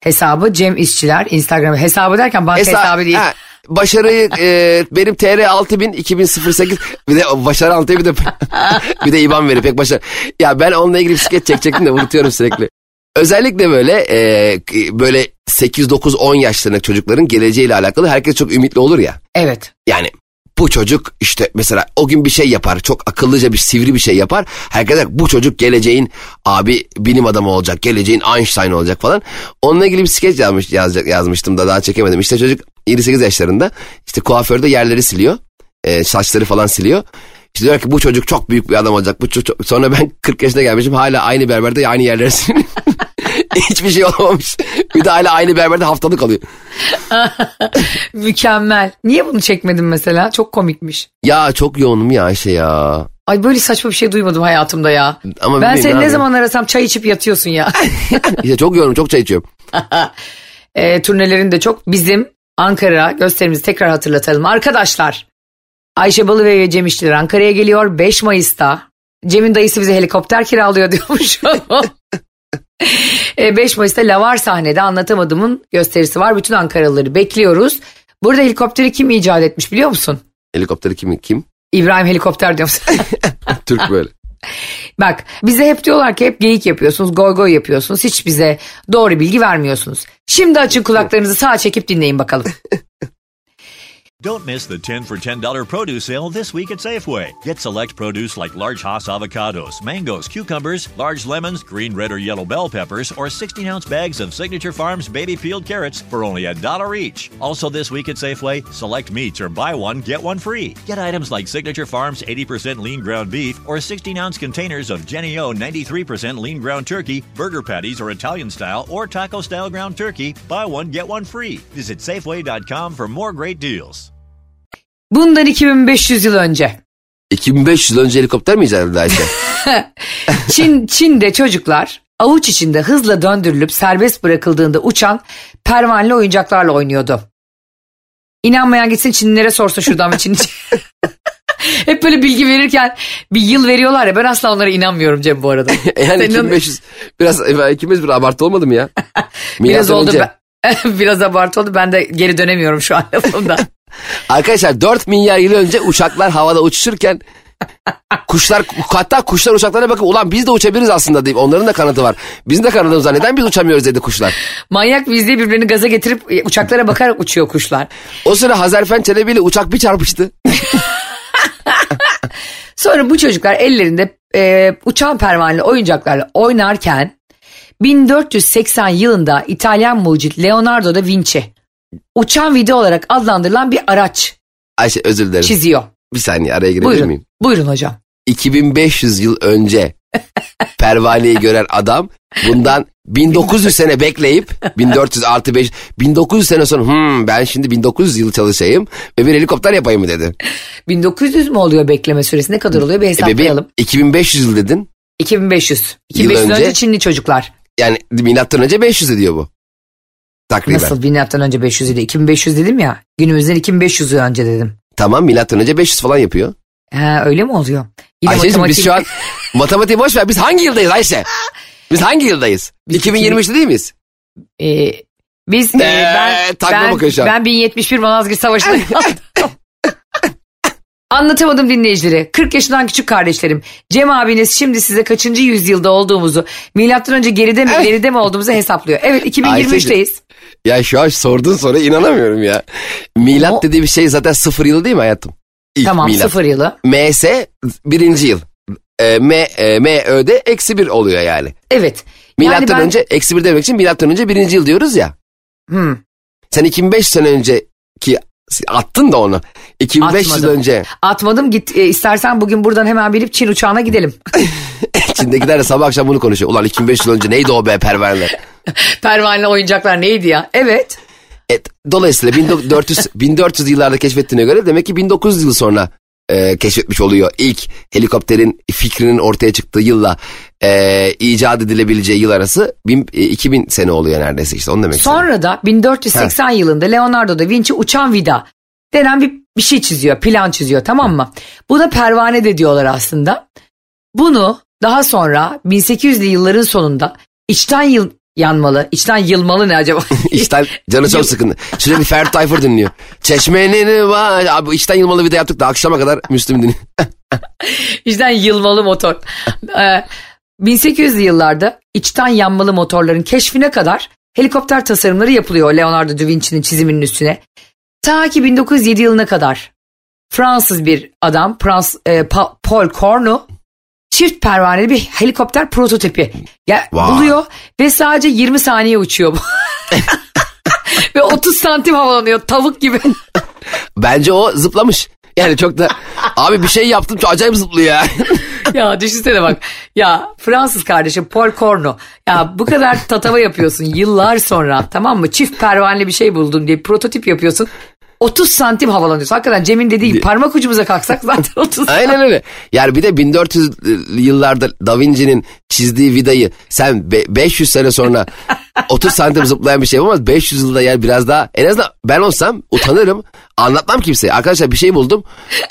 hesabı Cem İşçiler Instagram hesabı derken banka Hesa- hesabı değil. Ha, başarıyı e, benim TR 6000 2008 bir de başarı 6000 bir de bir de IBAN veri pek başarı. Ya ben onunla ilgili bir skeç çekecektim de unutuyorum sürekli. Özellikle böyle e, böyle 8 9 10 yaşlarındaki çocukların geleceğiyle alakalı herkes çok ümitli olur ya. Evet. Yani bu çocuk işte mesela o gün bir şey yapar. Çok akıllıca bir sivri bir şey yapar. Herkes bu çocuk geleceğin abi bilim adamı olacak. Geleceğin Einstein olacak falan. Onunla ilgili bir skeç yazmış, yazacak, yazmıştım da daha çekemedim. İşte çocuk 7-8 yaşlarında işte kuaförde yerleri siliyor. E, saçları falan siliyor. İşte diyor ki bu çocuk çok büyük bir adam olacak. Bu çocuk... Sonra ben 40 yaşına gelmişim hala aynı berberde aynı yerleri siliyor. Hiçbir şey olmamış. Hala aynı berberde haftalık alıyor. Mükemmel. Niye bunu çekmedin mesela? Çok komikmiş. Ya çok yoğunum ya Ayşe ya. Ay böyle saçma bir şey duymadım hayatımda ya. Ama ben seni ne abi. zaman arasam çay içip yatıyorsun ya. İşte çok yoğunum çok çay içiyorum. e, turnelerin de çok bizim Ankara gösterimizi tekrar hatırlatalım. Arkadaşlar Ayşe Balıbey ve Cem İşçiler Ankara'ya geliyor 5 Mayıs'ta. Cem'in dayısı bize helikopter kiralıyor diyormuş. E, 5 Mayıs'ta Lavar sahnede anlatamadığımın gösterisi var. Bütün Ankaralıları bekliyoruz. Burada helikopteri kim icat etmiş biliyor musun? Helikopteri kim kim? İbrahim helikopter diyorum. Türk böyle. Bak bize hep diyorlar ki hep geyik yapıyorsunuz, goy goy yapıyorsunuz. Hiç bize doğru bilgi vermiyorsunuz. Şimdi açın kulaklarınızı sağa çekip dinleyin bakalım. Don't miss the 10 for $10 produce sale this week at Safeway. Get select produce like large Hass avocados, mangoes, cucumbers, large lemons, green, red, or yellow bell peppers, or 16 ounce bags of Signature Farms baby peeled carrots for only a dollar each. Also, this week at Safeway, select meats or buy one, get one free. Get items like Signature Farms 80% lean ground beef or 16 ounce containers of Jenny O 93% lean ground turkey, burger patties or Italian style or taco style ground turkey. Buy one, get one free. Visit Safeway.com for more great deals. Bundan 2500 yıl önce 2500 yıl önce helikopter mi icat edildi Ayşe? Çin Çin'de çocuklar avuç içinde hızla döndürülüp serbest bırakıldığında uçan pervaneli oyuncaklarla oynuyordu. İnanmayan gitsin Çinlilere sorsa şuradan Çin Hep böyle bilgi verirken bir yıl veriyorlar ya ben asla onlara inanmıyorum Cem bu arada. yani Senin- 2500 biraz e, ikimiz bir abartı olmadı mı ya? Biraz oldu ben, biraz abartı oldu ben de geri dönemiyorum şu an lafımdan. Arkadaşlar 4 milyar yıl önce uçaklar havada uçuşurken kuşlar hatta kuşlar uçaklara bakıp ulan biz de uçabiliriz aslında deyip onların da kanadı var. Bizim de kanadımız var neden biz uçamıyoruz dedi kuşlar. Manyak biz diye birbirini gaza getirip e, uçaklara bakarak uçuyor kuşlar. O sıra Hazarfen Çelebi ile uçak bir çarpıştı. Sonra bu çocuklar ellerinde e, uçan pervaneli oyuncaklarla oynarken 1480 yılında İtalyan mucit Leonardo da Vinci uçan video olarak adlandırılan bir araç Ayşe özür dilerim. çiziyor. Bir saniye araya girebilir Buyurun. miyim? Buyurun hocam. 2500 yıl önce pervaneyi gören adam bundan 1900 sene bekleyip 1400 artı 5 1900 sene sonra hmm, ben şimdi 1900 yıl çalışayım ve bir helikopter yapayım mı dedi. 1900 mü oluyor bekleme süresi? Ne kadar oluyor bir E bebeğim hesaplayalım. 2500 yıl dedin. 2500. 2500 Yıl önce, önce- Çinli çocuklar. Yani milattan önce 500 ediyor bu. Takriben. Nasıl milattan önce 500 idi? 2500 dedim ya. Günümüzden 2500 yıl önce dedim. Tamam milattan önce 500 falan yapıyor. Ha, öyle mi oluyor? Yine Ayşe'cim biz matematik- şu an matematiği boş ver. Biz hangi yıldayız Ayşe? Biz hangi yıldayız? Biz 2023'te değil miyiz? Ee, biz Ee, ben, ben, ben 1071 Malazgirt Savaşı'nda. Anlatamadım dinleyicileri. 40 yaşından küçük kardeşlerim. Cem abiniz şimdi size kaçıncı yüzyılda olduğumuzu, milattan önce geride mi, geride mi olduğumuzu hesaplıyor. Evet 2023'teyiz. Ya şu an sorduğun soruya inanamıyorum ya. Milat O- dediği bir şey zaten sıfır yıl değil mi hayatım? İlk Tamam milat. sıfır yılı. MS birinci yıl. E, M, e, MÖ'de eksi bir oluyor yani. Evet. Milattan yani ben, önce eksi bir demek için milattan önce birinci yıl diyoruz ya. Hmm, Sen 2500 sene önceki attın da onu. 2500 Atmadım. önce. atmadım git e, istersen bugün buradan hemen binip Çin uçağına gidelim. Çin'de gider de sabah akşam bunu konuşuyor. Ulan 2500 yıl önce neydi o be perverler? Pervaneli oyuncaklar neydi ya? Evet. Evet, dolayısıyla 1400, 1400 yıllarda keşfettiğine göre demek ki 1900 yıl sonra e, keşfetmiş oluyor. İlk helikopterin fikrinin ortaya çıktığı yılla e, icat edilebileceği yıl arası bin, e, 2000 sene oluyor neredeyse işte onu demek. Sonra da 1480 yılında Leonardo da Vinci uçan vida denen bir, bir şey çiziyor, plan çiziyor tamam mı? Buna pervane de diyorlar aslında. Bunu daha sonra 1800'lü yılların sonunda içten yıl yanmalı, içten yılmalı ne acaba? İşten canı çok sıkın. Sürekli Ferdi Tayfur dinliyor. Çeşmenin var. Abi işten yılmalı video yaptık da akşama kadar Müslüm dinliyor. içten yılmalı motor. Ee, 1800'lü yıllarda içten yanmalı motorların keşfine kadar helikopter tasarımları yapılıyor Leonardo da Vinci'nin çiziminin üstüne. Ta ki 1907 yılına kadar Fransız bir adam Frans, e, Pa- Paul Cornu çift pervaneli bir helikopter prototipi ya, Vay. buluyor ve sadece 20 saniye uçuyor bu. ve 30 santim havalanıyor tavuk gibi. Bence o zıplamış. Yani çok da abi bir şey yaptım çok acayip zıplıyor ya. ya düşünsene bak. Ya Fransız kardeşim Paul Cornu. Ya bu kadar tatava yapıyorsun yıllar sonra tamam mı? Çift pervaneli bir şey buldun diye prototip yapıyorsun. 30 santim havalanıyorsun. Hakikaten Cem'in dediği gibi parmak ucumuza kalksak zaten 30 Aynen öyle. Yani bir de 1400 yıllarda Da Vinci'nin çizdiği vidayı sen be- 500 sene sonra 30 santim zıplayan bir şey yapamaz. 500 yılda yani biraz daha en azından ben olsam utanırım. Anlatmam kimseye. Arkadaşlar bir şey buldum.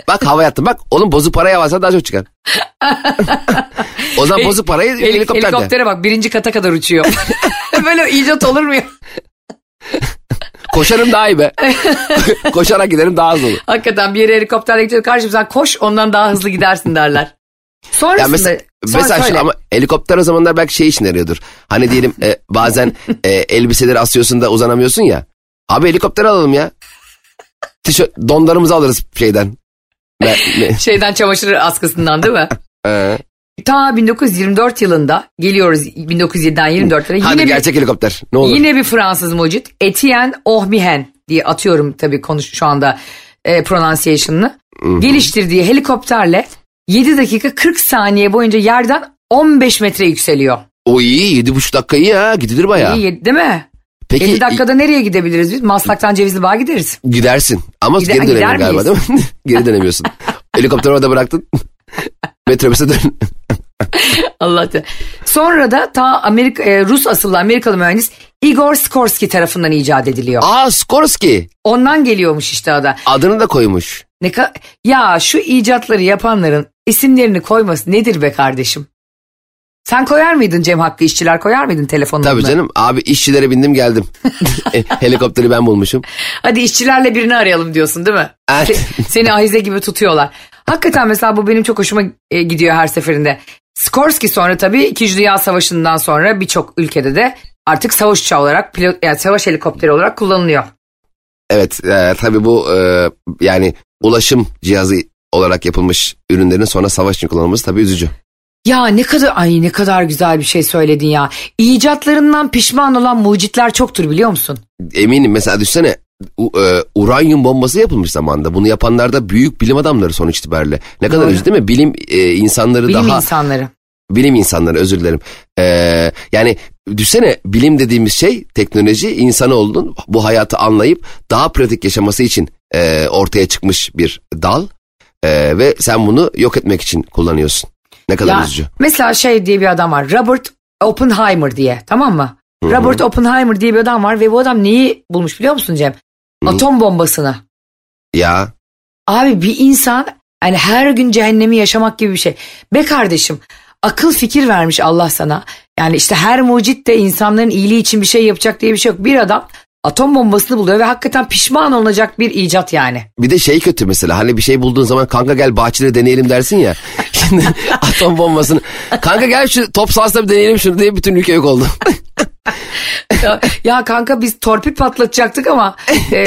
Bak hava yattım. Bak onun bozuk parayı alsan daha çok çıkar. o zaman bozuk parayı Hel- helikopterde. helikoptere bak birinci kata kadar uçuyor. Böyle icat olur mu ya? Koşarım daha iyi be. Koşarak giderim daha hızlı olur. Hakikaten bir yere helikopterle gidiyor. Sen koş ondan daha hızlı gidersin derler. Sonrasında Ya mesela, sonra mesela söyle. ama helikopter o zamanlar belki şey için arıyordur. Hani diyelim e, bazen e, elbiseleri asıyorsun da uzanamıyorsun ya. Abi helikopter alalım ya. Tişört, donlarımızı alırız şeyden. Ne, şeyden çamaşır askısından değil mi? Ta 1924 yılında geliyoruz 1907'den 24'lere. hadi Yine bir, gerçek helikopter. Ne olur. yine bir Fransız mucit Etienne Ohmihen diye atıyorum tabii konuş şu anda e, pronunciation'ını. Geliştirdiği helikopterle 7 dakika 40 saniye boyunca yerden 15 metre yükseliyor. O iyi. Yedi buçuk dakika iyi ha. Gidilir bayağı. İyi değil mi? Peki 7 dakikada nereye gidebiliriz biz? Maslak'tan Cevizli Bağ'a gideriz. gidersin. Ama Gider- geri gider dönemiyorsun galiba miyiz? değil mi? geri dönemiyorsun. Helikopteri orada bıraktın. Metrobüse dön. Allah te- Sonra da ta Amerika, e, Rus asıllı Amerikalı mühendis Igor Skorsky tarafından icat ediliyor. Aa Skorsky. Ondan geliyormuş işte o da. Adını da koymuş. Ne ka- ya şu icatları yapanların isimlerini koyması nedir be kardeşim? Sen koyar mıydın Cem Hakkı işçiler koyar mıydın telefonuna? Tabii canım. Abi işçilere bindim geldim. E, Helikopteri ben bulmuşum. Hadi işçilerle birini arayalım diyorsun değil mi? Evet. Se- seni ahize gibi tutuyorlar. Hakikaten mesela bu benim çok hoşuma e, gidiyor her seferinde. Skorsky sonra tabii 2. Dünya Savaşı'ndan sonra birçok ülkede de artık savaş uçağı olarak pilot yani savaş helikopteri olarak kullanılıyor. Evet e, tabii bu e, yani ulaşım cihazı olarak yapılmış ürünlerin sonra savaş için kullanılması tabii üzücü. Ya ne kadar ay ne kadar güzel bir şey söyledin ya. İcatlarından pişman olan mucitler çoktur biliyor musun? Eminim mesela düşsene e, uranyum bombası yapılmış zamanda. Bunu yapanlar da büyük bilim adamları sonuç itibariyle. Ne kadar üzücü değil mi? Bilim e, insanları Bilim daha insanları. bilim insanları özür dilerim. Ee, yani düşsene bilim dediğimiz şey teknoloji insanoğlunun bu hayatı anlayıp daha pratik yaşaması için e, ortaya çıkmış bir dal. E, ve sen bunu yok etmek için kullanıyorsun. Ne kadar Ya, üzücü. mesela şey diye bir adam var. Robert Oppenheimer diye tamam mı? Robert Oppenheimer diye bir adam var ve bu adam neyi bulmuş biliyor musun Cem? Atom bombasını. Ya Abi bir insan hani her gün cehennemi yaşamak gibi bir şey. Be kardeşim akıl fikir vermiş Allah sana. Yani işte her mucit de insanların iyiliği için bir şey yapacak diye bir şey yok. Bir adam atom bombasını buluyor ve hakikaten pişman olacak bir icat yani. bir de şey kötü mesela hani bir şey bulduğun zaman kanka gel bahçede deneyelim dersin ya. Şimdi atom bombasını kanka gel şu top sahasında bir deneyelim şunu diye bütün ülke yok oldu. ya, ya kanka biz torpil patlatacaktık ama e,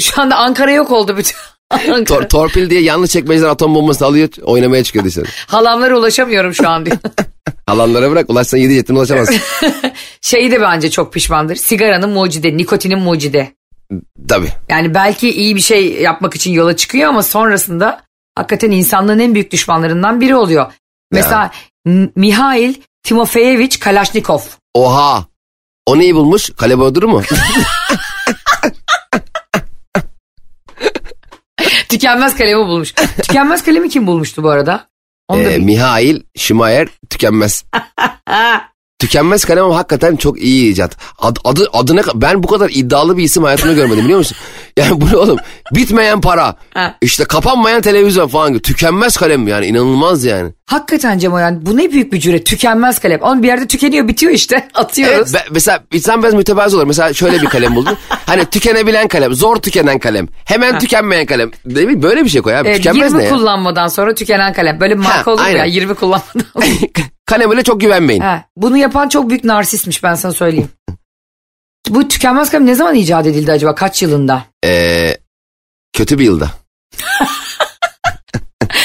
şu anda Ankara yok oldu bütün. Ankara. Tor- torpil diye yanlış çekmeceler atom bombasını alıyor oynamaya çıkıyor dışarı. Halamlara ulaşamıyorum şu an diyor. Alanlara bırak ulaşsan 7 jetine ulaşamazsın. Şeyi de bence çok pişmandır. Sigaranın mucidi, nikotinin mucidi. Tabii. Yani belki iyi bir şey yapmak için yola çıkıyor ama sonrasında hakikaten insanlığın en büyük düşmanlarından biri oluyor. Mesela M- Mihail Timofeyevich Kalashnikov. Oha. O neyi bulmuş? Kale Bodru mu? Tükenmez kalemi bulmuş. Tükenmez kalemi kim bulmuştu bu arada? Onu da Ee, bil- Mihail Şimayer tükenmez. tükenmez kalem ama hakikaten çok iyi icat. Ad, adı, adına ben bu kadar iddialı bir isim hayatımda görmedim biliyor musun? Yani bu ne oğlum? Bitmeyen para. Ha. işte kapanmayan televizyon falan gibi. Tükenmez kalem yani inanılmaz yani. Hakikaten Cem o yani bu ne büyük bir cüret. Tükenmez kalem. Onun bir yerde tükeniyor bitiyor işte. Atıyoruz. Evet be- mesela insan biraz mütevazı olur. Mesela şöyle bir kalem buldum. hani tükenebilen kalem, zor tükenen kalem, hemen tükenmeyen kalem. Değil mi? Böyle bir şey koy abi. Evet, Tükenmez 20 ne ya? kullanmadan sonra tükenen kalem. Böyle bir marka Ha, olur mu ya aynen. 20 kullanmadan. Kalem çok güvenmeyin. Ha, bunu yapan çok büyük narsistmiş ben sana söyleyeyim. Bu tükenmez kalem ne zaman icat edildi acaba? Kaç yılında? Ee, kötü bir yılda.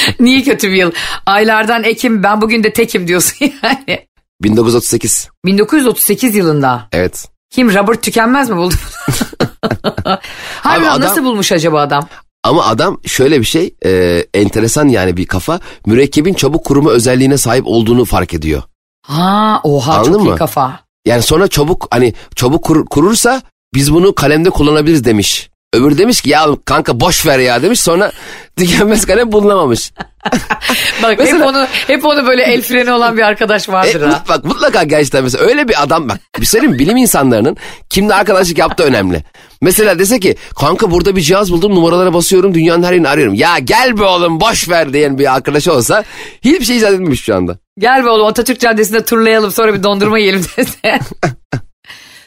Niye kötü bir yıl? Aylardan Ekim ben bugün de tekim diyorsun yani. 1938. 1938 yılında. Evet. Kim Robert Tükenmez mi buldu? Harbiden adam- nasıl bulmuş acaba adam? Ama adam şöyle bir şey e, enteresan yani bir kafa mürekkebin çabuk kuruma özelliğine sahip olduğunu fark ediyor. Ha oha Anladın çok iyi mı? kafa. Yani sonra çabuk hani çabuk kur- kurursa biz bunu kalemde kullanabiliriz demiş. Öbür demiş ki ya kanka boş ver ya demiş sonra tükenmez kalem bulunamamış. Bak hep Mesela- onu hep onu böyle el freni olan bir arkadaş vardır E, ha. bak mutlaka gerçekten mesela öyle bir adam bak bir söyleyeyim mi? bilim insanlarının kimle arkadaşlık yaptığı önemli. Mesela dese ki kanka burada bir cihaz buldum numaralara basıyorum dünyanın her yerini arıyorum. Ya gel be oğlum boş ver diyen bir arkadaşı olsa hiçbir şey icat edilmemiş şu anda. Gel be oğlum Atatürk Caddesi'nde turlayalım sonra bir dondurma yiyelim dese.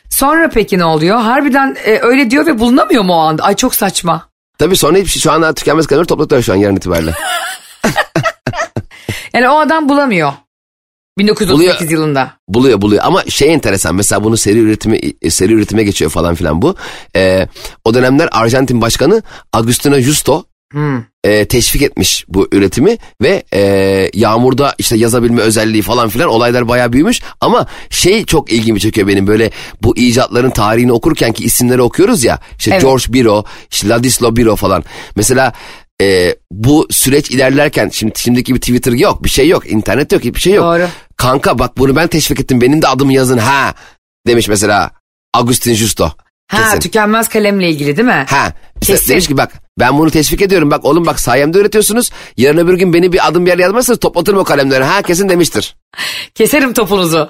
Sonra peki ne oluyor? Harbiden e, öyle diyor ve bulunamıyor mu o anda? Ay çok saçma. Tabii sonra hiçbir şey şu anda tükenmez kalemleri topladılar şu an yarın itibariyle. Yani o adam bulamıyor. 1938 Buluyor. yılında. Buluyor buluyor ama şey enteresan mesela bunu seri üretime seri üretime geçiyor falan filan bu. Ee, o dönemler Arjantin Başkanı Agustina Justo Hmm. E, teşvik etmiş bu üretimi ve e, yağmurda işte yazabilme özelliği falan filan olaylar bayağı büyümüş ama şey çok ilgimi çekiyor benim böyle bu icatların tarihini okurken ki isimleri okuyoruz ya işte Evet. George Biro, işte Ladislau Biro falan mesela e, bu süreç ilerlerken şimdi şimdiki bir Twitter yok bir şey yok internet yok hiçbir şey yok. Doğru. Kanka bak bunu ben teşvik ettim benim de adımı yazın ha demiş mesela Agustin Justo. Ha Kesin. tükenmez kalemle ilgili değil mi? Ha işte Kesin. demiş ki bak ben bunu teşvik ediyorum bak oğlum bak sayemde üretiyorsunuz yarın öbür gün beni bir adım bir yere yazmazsanız toplatırım o kalemleri ha kesin demiştir. Keserim topunuzu.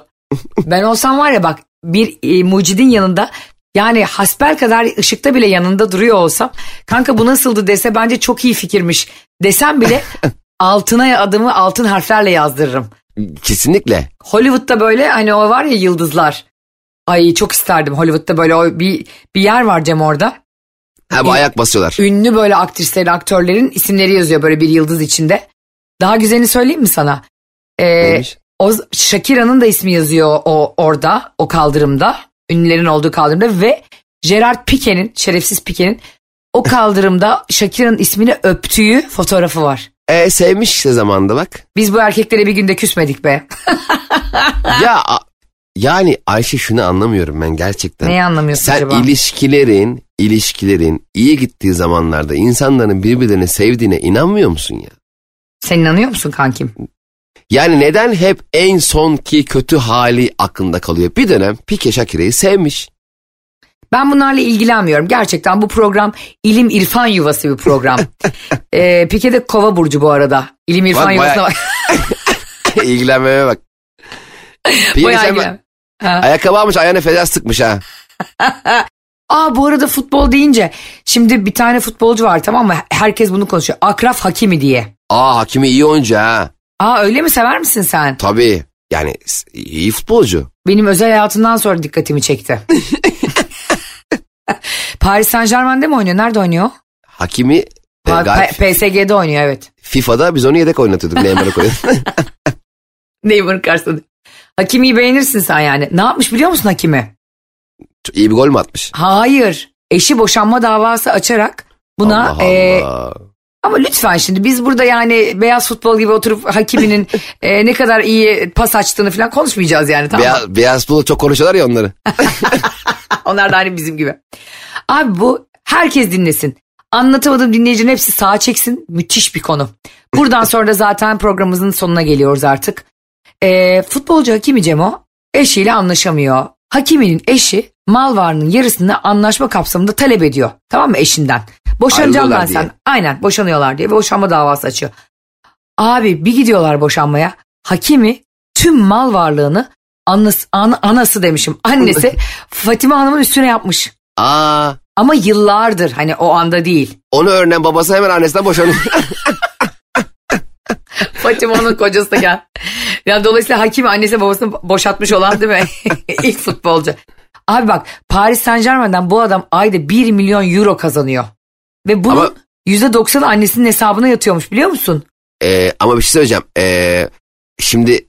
ben olsam var ya bak bir e, mucidin yanında yani hasbel kadar ışıkta bile yanında duruyor olsam kanka bu nasıldı dese bence çok iyi fikirmiş desem bile altına adımı altın harflerle yazdırırım. Kesinlikle. Hollywood'da böyle hani o var ya yıldızlar. Ay çok isterdim Hollywood'da böyle o bir, bir yer var Cem orada. Ha bu ayak basıyorlar. Ünlü böyle aktrislerin, aktörlerin isimleri yazıyor böyle bir yıldız içinde. Daha güzelini söyleyeyim mi sana? Ee, Neymiş? o Shakira'nın da ismi yazıyor o orada, o kaldırımda. Ünlülerin olduğu kaldırımda ve Gerard Pique'nin, şerefsiz Pique'nin o kaldırımda Shakira'nın ismini öptüğü fotoğrafı var. E, sevmiş işte zamanında bak. Biz bu erkeklere bir günde küsmedik be. ya yani Ayşe şunu anlamıyorum ben gerçekten. Neyi anlamıyorsun Sen acaba? ilişkilerin, ilişkilerin iyi gittiği zamanlarda insanların birbirlerini sevdiğine inanmıyor musun ya? Sen inanıyor musun kankim? Yani neden hep en sonki kötü hali aklında kalıyor? Bir dönem Pike Şakire'yi sevmiş. Ben bunlarla ilgilenmiyorum. Gerçekten bu program ilim irfan yuvası bir program. ee, Pike de kova burcu bu arada. İlim irfan Bak, yuvasına bayağı- bak. İlgilenmeme bak. Pike Bayağı ilgilen. Ayakkabı almış ayağına feda sıkmış ha. Aa bu arada futbol deyince şimdi bir tane futbolcu var tamam mı? Herkes bunu konuşuyor. Akraf Hakimi diye. Aa Hakimi iyi oyuncu ha. Aa öyle mi sever misin sen? Tabii. Yani iyi futbolcu. Benim özel hayatından sonra dikkatimi çekti. Paris Saint Germain'de mi oynuyor? Nerede oynuyor? Hakimi e, Pa- gayet P- PSG'de oynuyor evet. FIFA'da biz onu yedek oynatıyorduk Neymar'ı koyuyorduk. Neymar karşısında. Hakimi'yi beğenirsin sen yani. Ne yapmış biliyor musun Hakimi? iyi bir gol mü atmış? Hayır. Eşi boşanma davası açarak buna Allah e, Allah. ama lütfen şimdi biz burada yani beyaz futbol gibi oturup Hakimi'nin e, ne kadar iyi pas açtığını falan konuşmayacağız yani tamam mı? Beyaz, beyaz futbolu çok konuşuyorlar ya onları. Onlar da hani bizim gibi. Abi bu herkes dinlesin. Anlatamadım dinleyicinin hepsi sağa çeksin. Müthiş bir konu. Buradan sonra da zaten programımızın sonuna geliyoruz artık. Ee, futbolcu Hakimi Cemo eşiyle anlaşamıyor. Hakimi'nin eşi mal varlığının yarısını anlaşma kapsamında talep ediyor. Tamam mı eşinden? Boşanacağım ben sen. Aynen boşanıyorlar diye ve boşanma davası açıyor. Abi bir gidiyorlar boşanmaya. Hakimi tüm mal varlığını anası, an- anası demişim annesi Fatime Hanım'ın üstüne yapmış. Aa, Ama yıllardır hani o anda değil. onu öğrenen babası hemen annesinden boşanıyor. Fatime onun kocası da gel. Yani dolayısıyla Hakimi annesi babasını boşatmış olan değil mi? İlk futbolcu. Abi bak Paris Saint Germain'den bu adam ayda 1 milyon euro kazanıyor. Ve bunun Ama- %90'ı annesinin hesabına yatıyormuş biliyor musun? Ee, ama bir şey söyleyeceğim. Ee, şimdi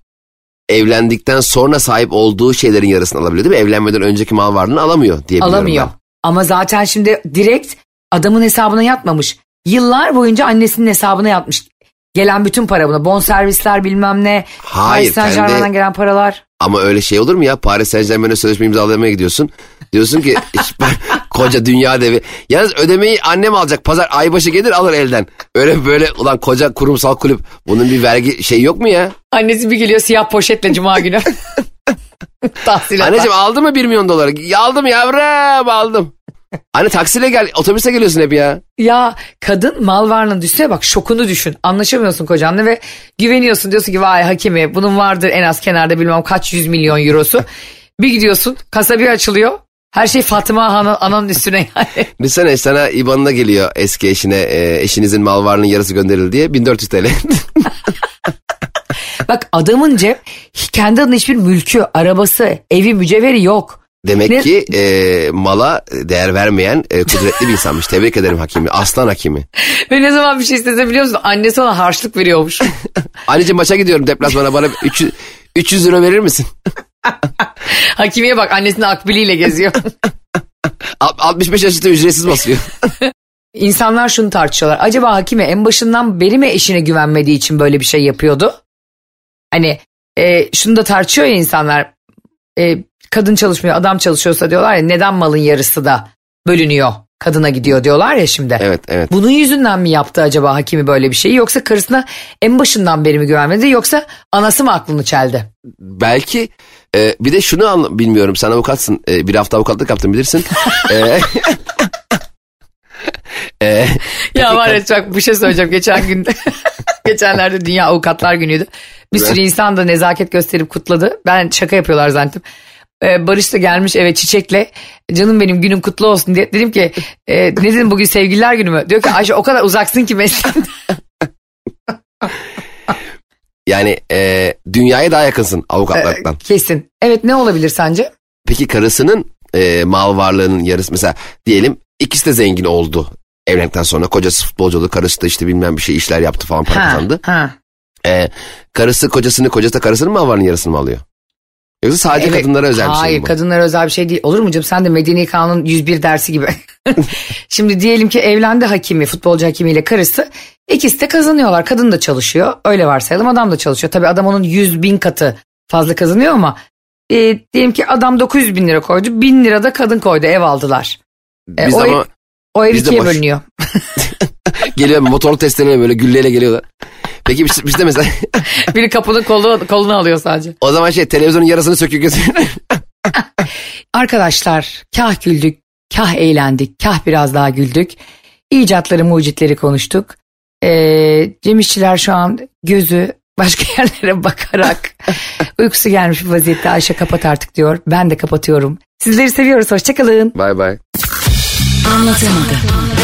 evlendikten sonra sahip olduğu şeylerin yarısını alabiliyor değil mi? Evlenmeden önceki mal varlığını alamıyor diye Alamıyor. ben. Ama zaten şimdi direkt adamın hesabına yatmamış. Yıllar boyunca annesinin hesabına yatmış. Gelen bütün para buna. Bonservisler bilmem ne. Hayır, Paris Saint Germain'den kendi- gelen paralar. Ama öyle şey olur mu ya? Paris Saint Germain'e sözleşme imzalamaya gidiyorsun. Diyorsun ki "İşte ben koca dünya devi. Yalnız ödemeyi annem alacak. Pazar aybaşı gelir alır elden. Öyle böyle ulan koca kurumsal kulüp. Bunun bir vergi şey yok mu ya? Annesi bir geliyor siyah poşetle cuma günü. Tahsil Anneciğim aldı mı 1 milyon doları? Aldım yavrum aldım. Anne taksiyle gel otobüse geliyorsun hep ya. Ya kadın mal varlığını düşse bak şokunu düşün. Anlaşamıyorsun kocanla ve güveniyorsun. Diyorsun ki vay hakimi bunun vardır en az kenarda bilmem kaç yüz milyon eurosu. Bir gidiyorsun kasa bir açılıyor. Her şey Fatıma Hanım, ananın üstüne yani. Düşünsene sana IBAN'ına geliyor eski eşine e, eşinizin mal varlığının yarısı gönderildi diye 1400 TL. Bak adamın cep kendi adına hiçbir mülkü, arabası, evi, mücevheri yok. Demek Ne- ki e, mala değer vermeyen e, kudretli bir insanmış. Tebrik ederim hakimi. Aslan hakimi. Ve ne zaman bir şey istese biliyor musun? Annesi ona harçlık veriyormuş. Anneciğim maça gidiyorum deplasmana bana 300, 300 lira verir misin? Hakimiye bak annesinin akbiliyle geziyor. Al- 65 yaş üstü ücretsiz basıyor. İnsanlar şunu tartışıyorlar. Acaba hakime en başından beri mi eşine güvenmediği için böyle bir şey yapıyordu? Hani e, şunu da tartışıyor ya insanlar. E, kadın çalışmıyor adam çalışıyorsa diyorlar ya neden malın yarısı da bölünüyor kadına gidiyor diyorlar ya şimdi. evet evet. Bunun yüzünden mi yaptı acaba hakimi böyle bir şeyi yoksa karısına en başından beri mi güvenmedi yoksa anası mı aklını çeldi? Belki e, bir de şunu anla, bilmiyorum sen avukatsın. E, bir hafta avukatlık yaptın bilirsin. e, e, Ya var ya çok bir şey söyleyeceğim. Geçen gün geçenlerde Dünya Avukatlar Günü'ydü. Bir sürü insan da nezaket gösterip kutladı. Ben şaka yapıyorlar zannettim. Ee, Barış da gelmiş eve çiçekle canım benim günün kutlu olsun diye dedim ki e, ne dedim bugün sevgililer günü mü? Diyor ki Ayşe o kadar uzaksın ki mesleğinden. yani e, dünyaya daha yakınsın avukatlardan. Kesin. Evet ne olabilir sence? Peki karısının e, mal varlığının yarısı mesela diyelim ikisi de zengin oldu. Evlendikten sonra kocası futbolcu oldu. Karısı da işte bilmem bir şey işler yaptı falan para Ha, kazandı. ha. E, karısı kocasını kocası da karısının mal varlığının yarısını mı alıyor? Yoksa sadece Evet. kadınlara özel bir şey Hayır mi bu? kadınlara özel bir şey değil. Olur mu canım sen de Medeni Kanun 101 dersi gibi. Şimdi diyelim ki evlendi hakimi, futbolcu hakimiyle karısı. İkisi de kazanıyorlar. Kadın da çalışıyor. Öyle varsayalım adam da çalışıyor. Tabii adam onun 100 bin katı fazla kazanıyor ama e, diyelim ki adam 900 bin lira koydu. 1000 lira da kadın koydu ev aldılar. E, Biz o, ama ev, o ev ikiye boş- bölünüyor. geliyor motor testereyle böyle gülleyle geliyorlar. Peki biz, biz de mesela Biri kapının kolu, kolunu alıyor sadece. o zaman şey televizyonun yarısını söküyor götürüyor. Arkadaşlar kah güldük, kah eğlendik, kah biraz daha güldük. İcatları, mucitleri konuştuk. Ee, Cem İşçiler şu an gözü başka yerlere bakarak uykusu gelmiş bir vaziyette Ayşe kapat artık diyor. Ben de kapatıyorum. Sizleri seviyoruz. Hoşçakalın. Bay bay. Anlatamadım.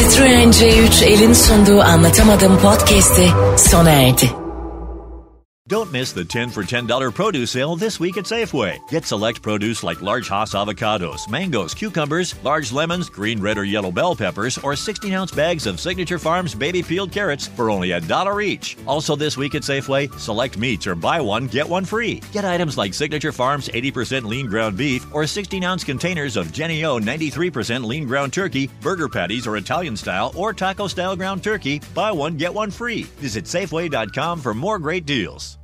Citroen C3 elin sunduğu Anlatamadım podcast'i sona erdi. Don't miss the 10 for $10 produce sale this week at Safeway. Get select produce like large Hass avocados, mangoes, cucumbers, large lemons, green, red, or yellow bell peppers, or 16 ounce bags of Signature Farms baby peeled carrots for only a dollar each. Also, this week at Safeway, select meats or buy one, get one free. Get items like Signature Farms 80% lean ground beef or 16 ounce containers of Jenny O 93% lean ground turkey, burger patties or Italian style or taco style ground turkey. Buy one, get one free. Visit Safeway.com for more great deals.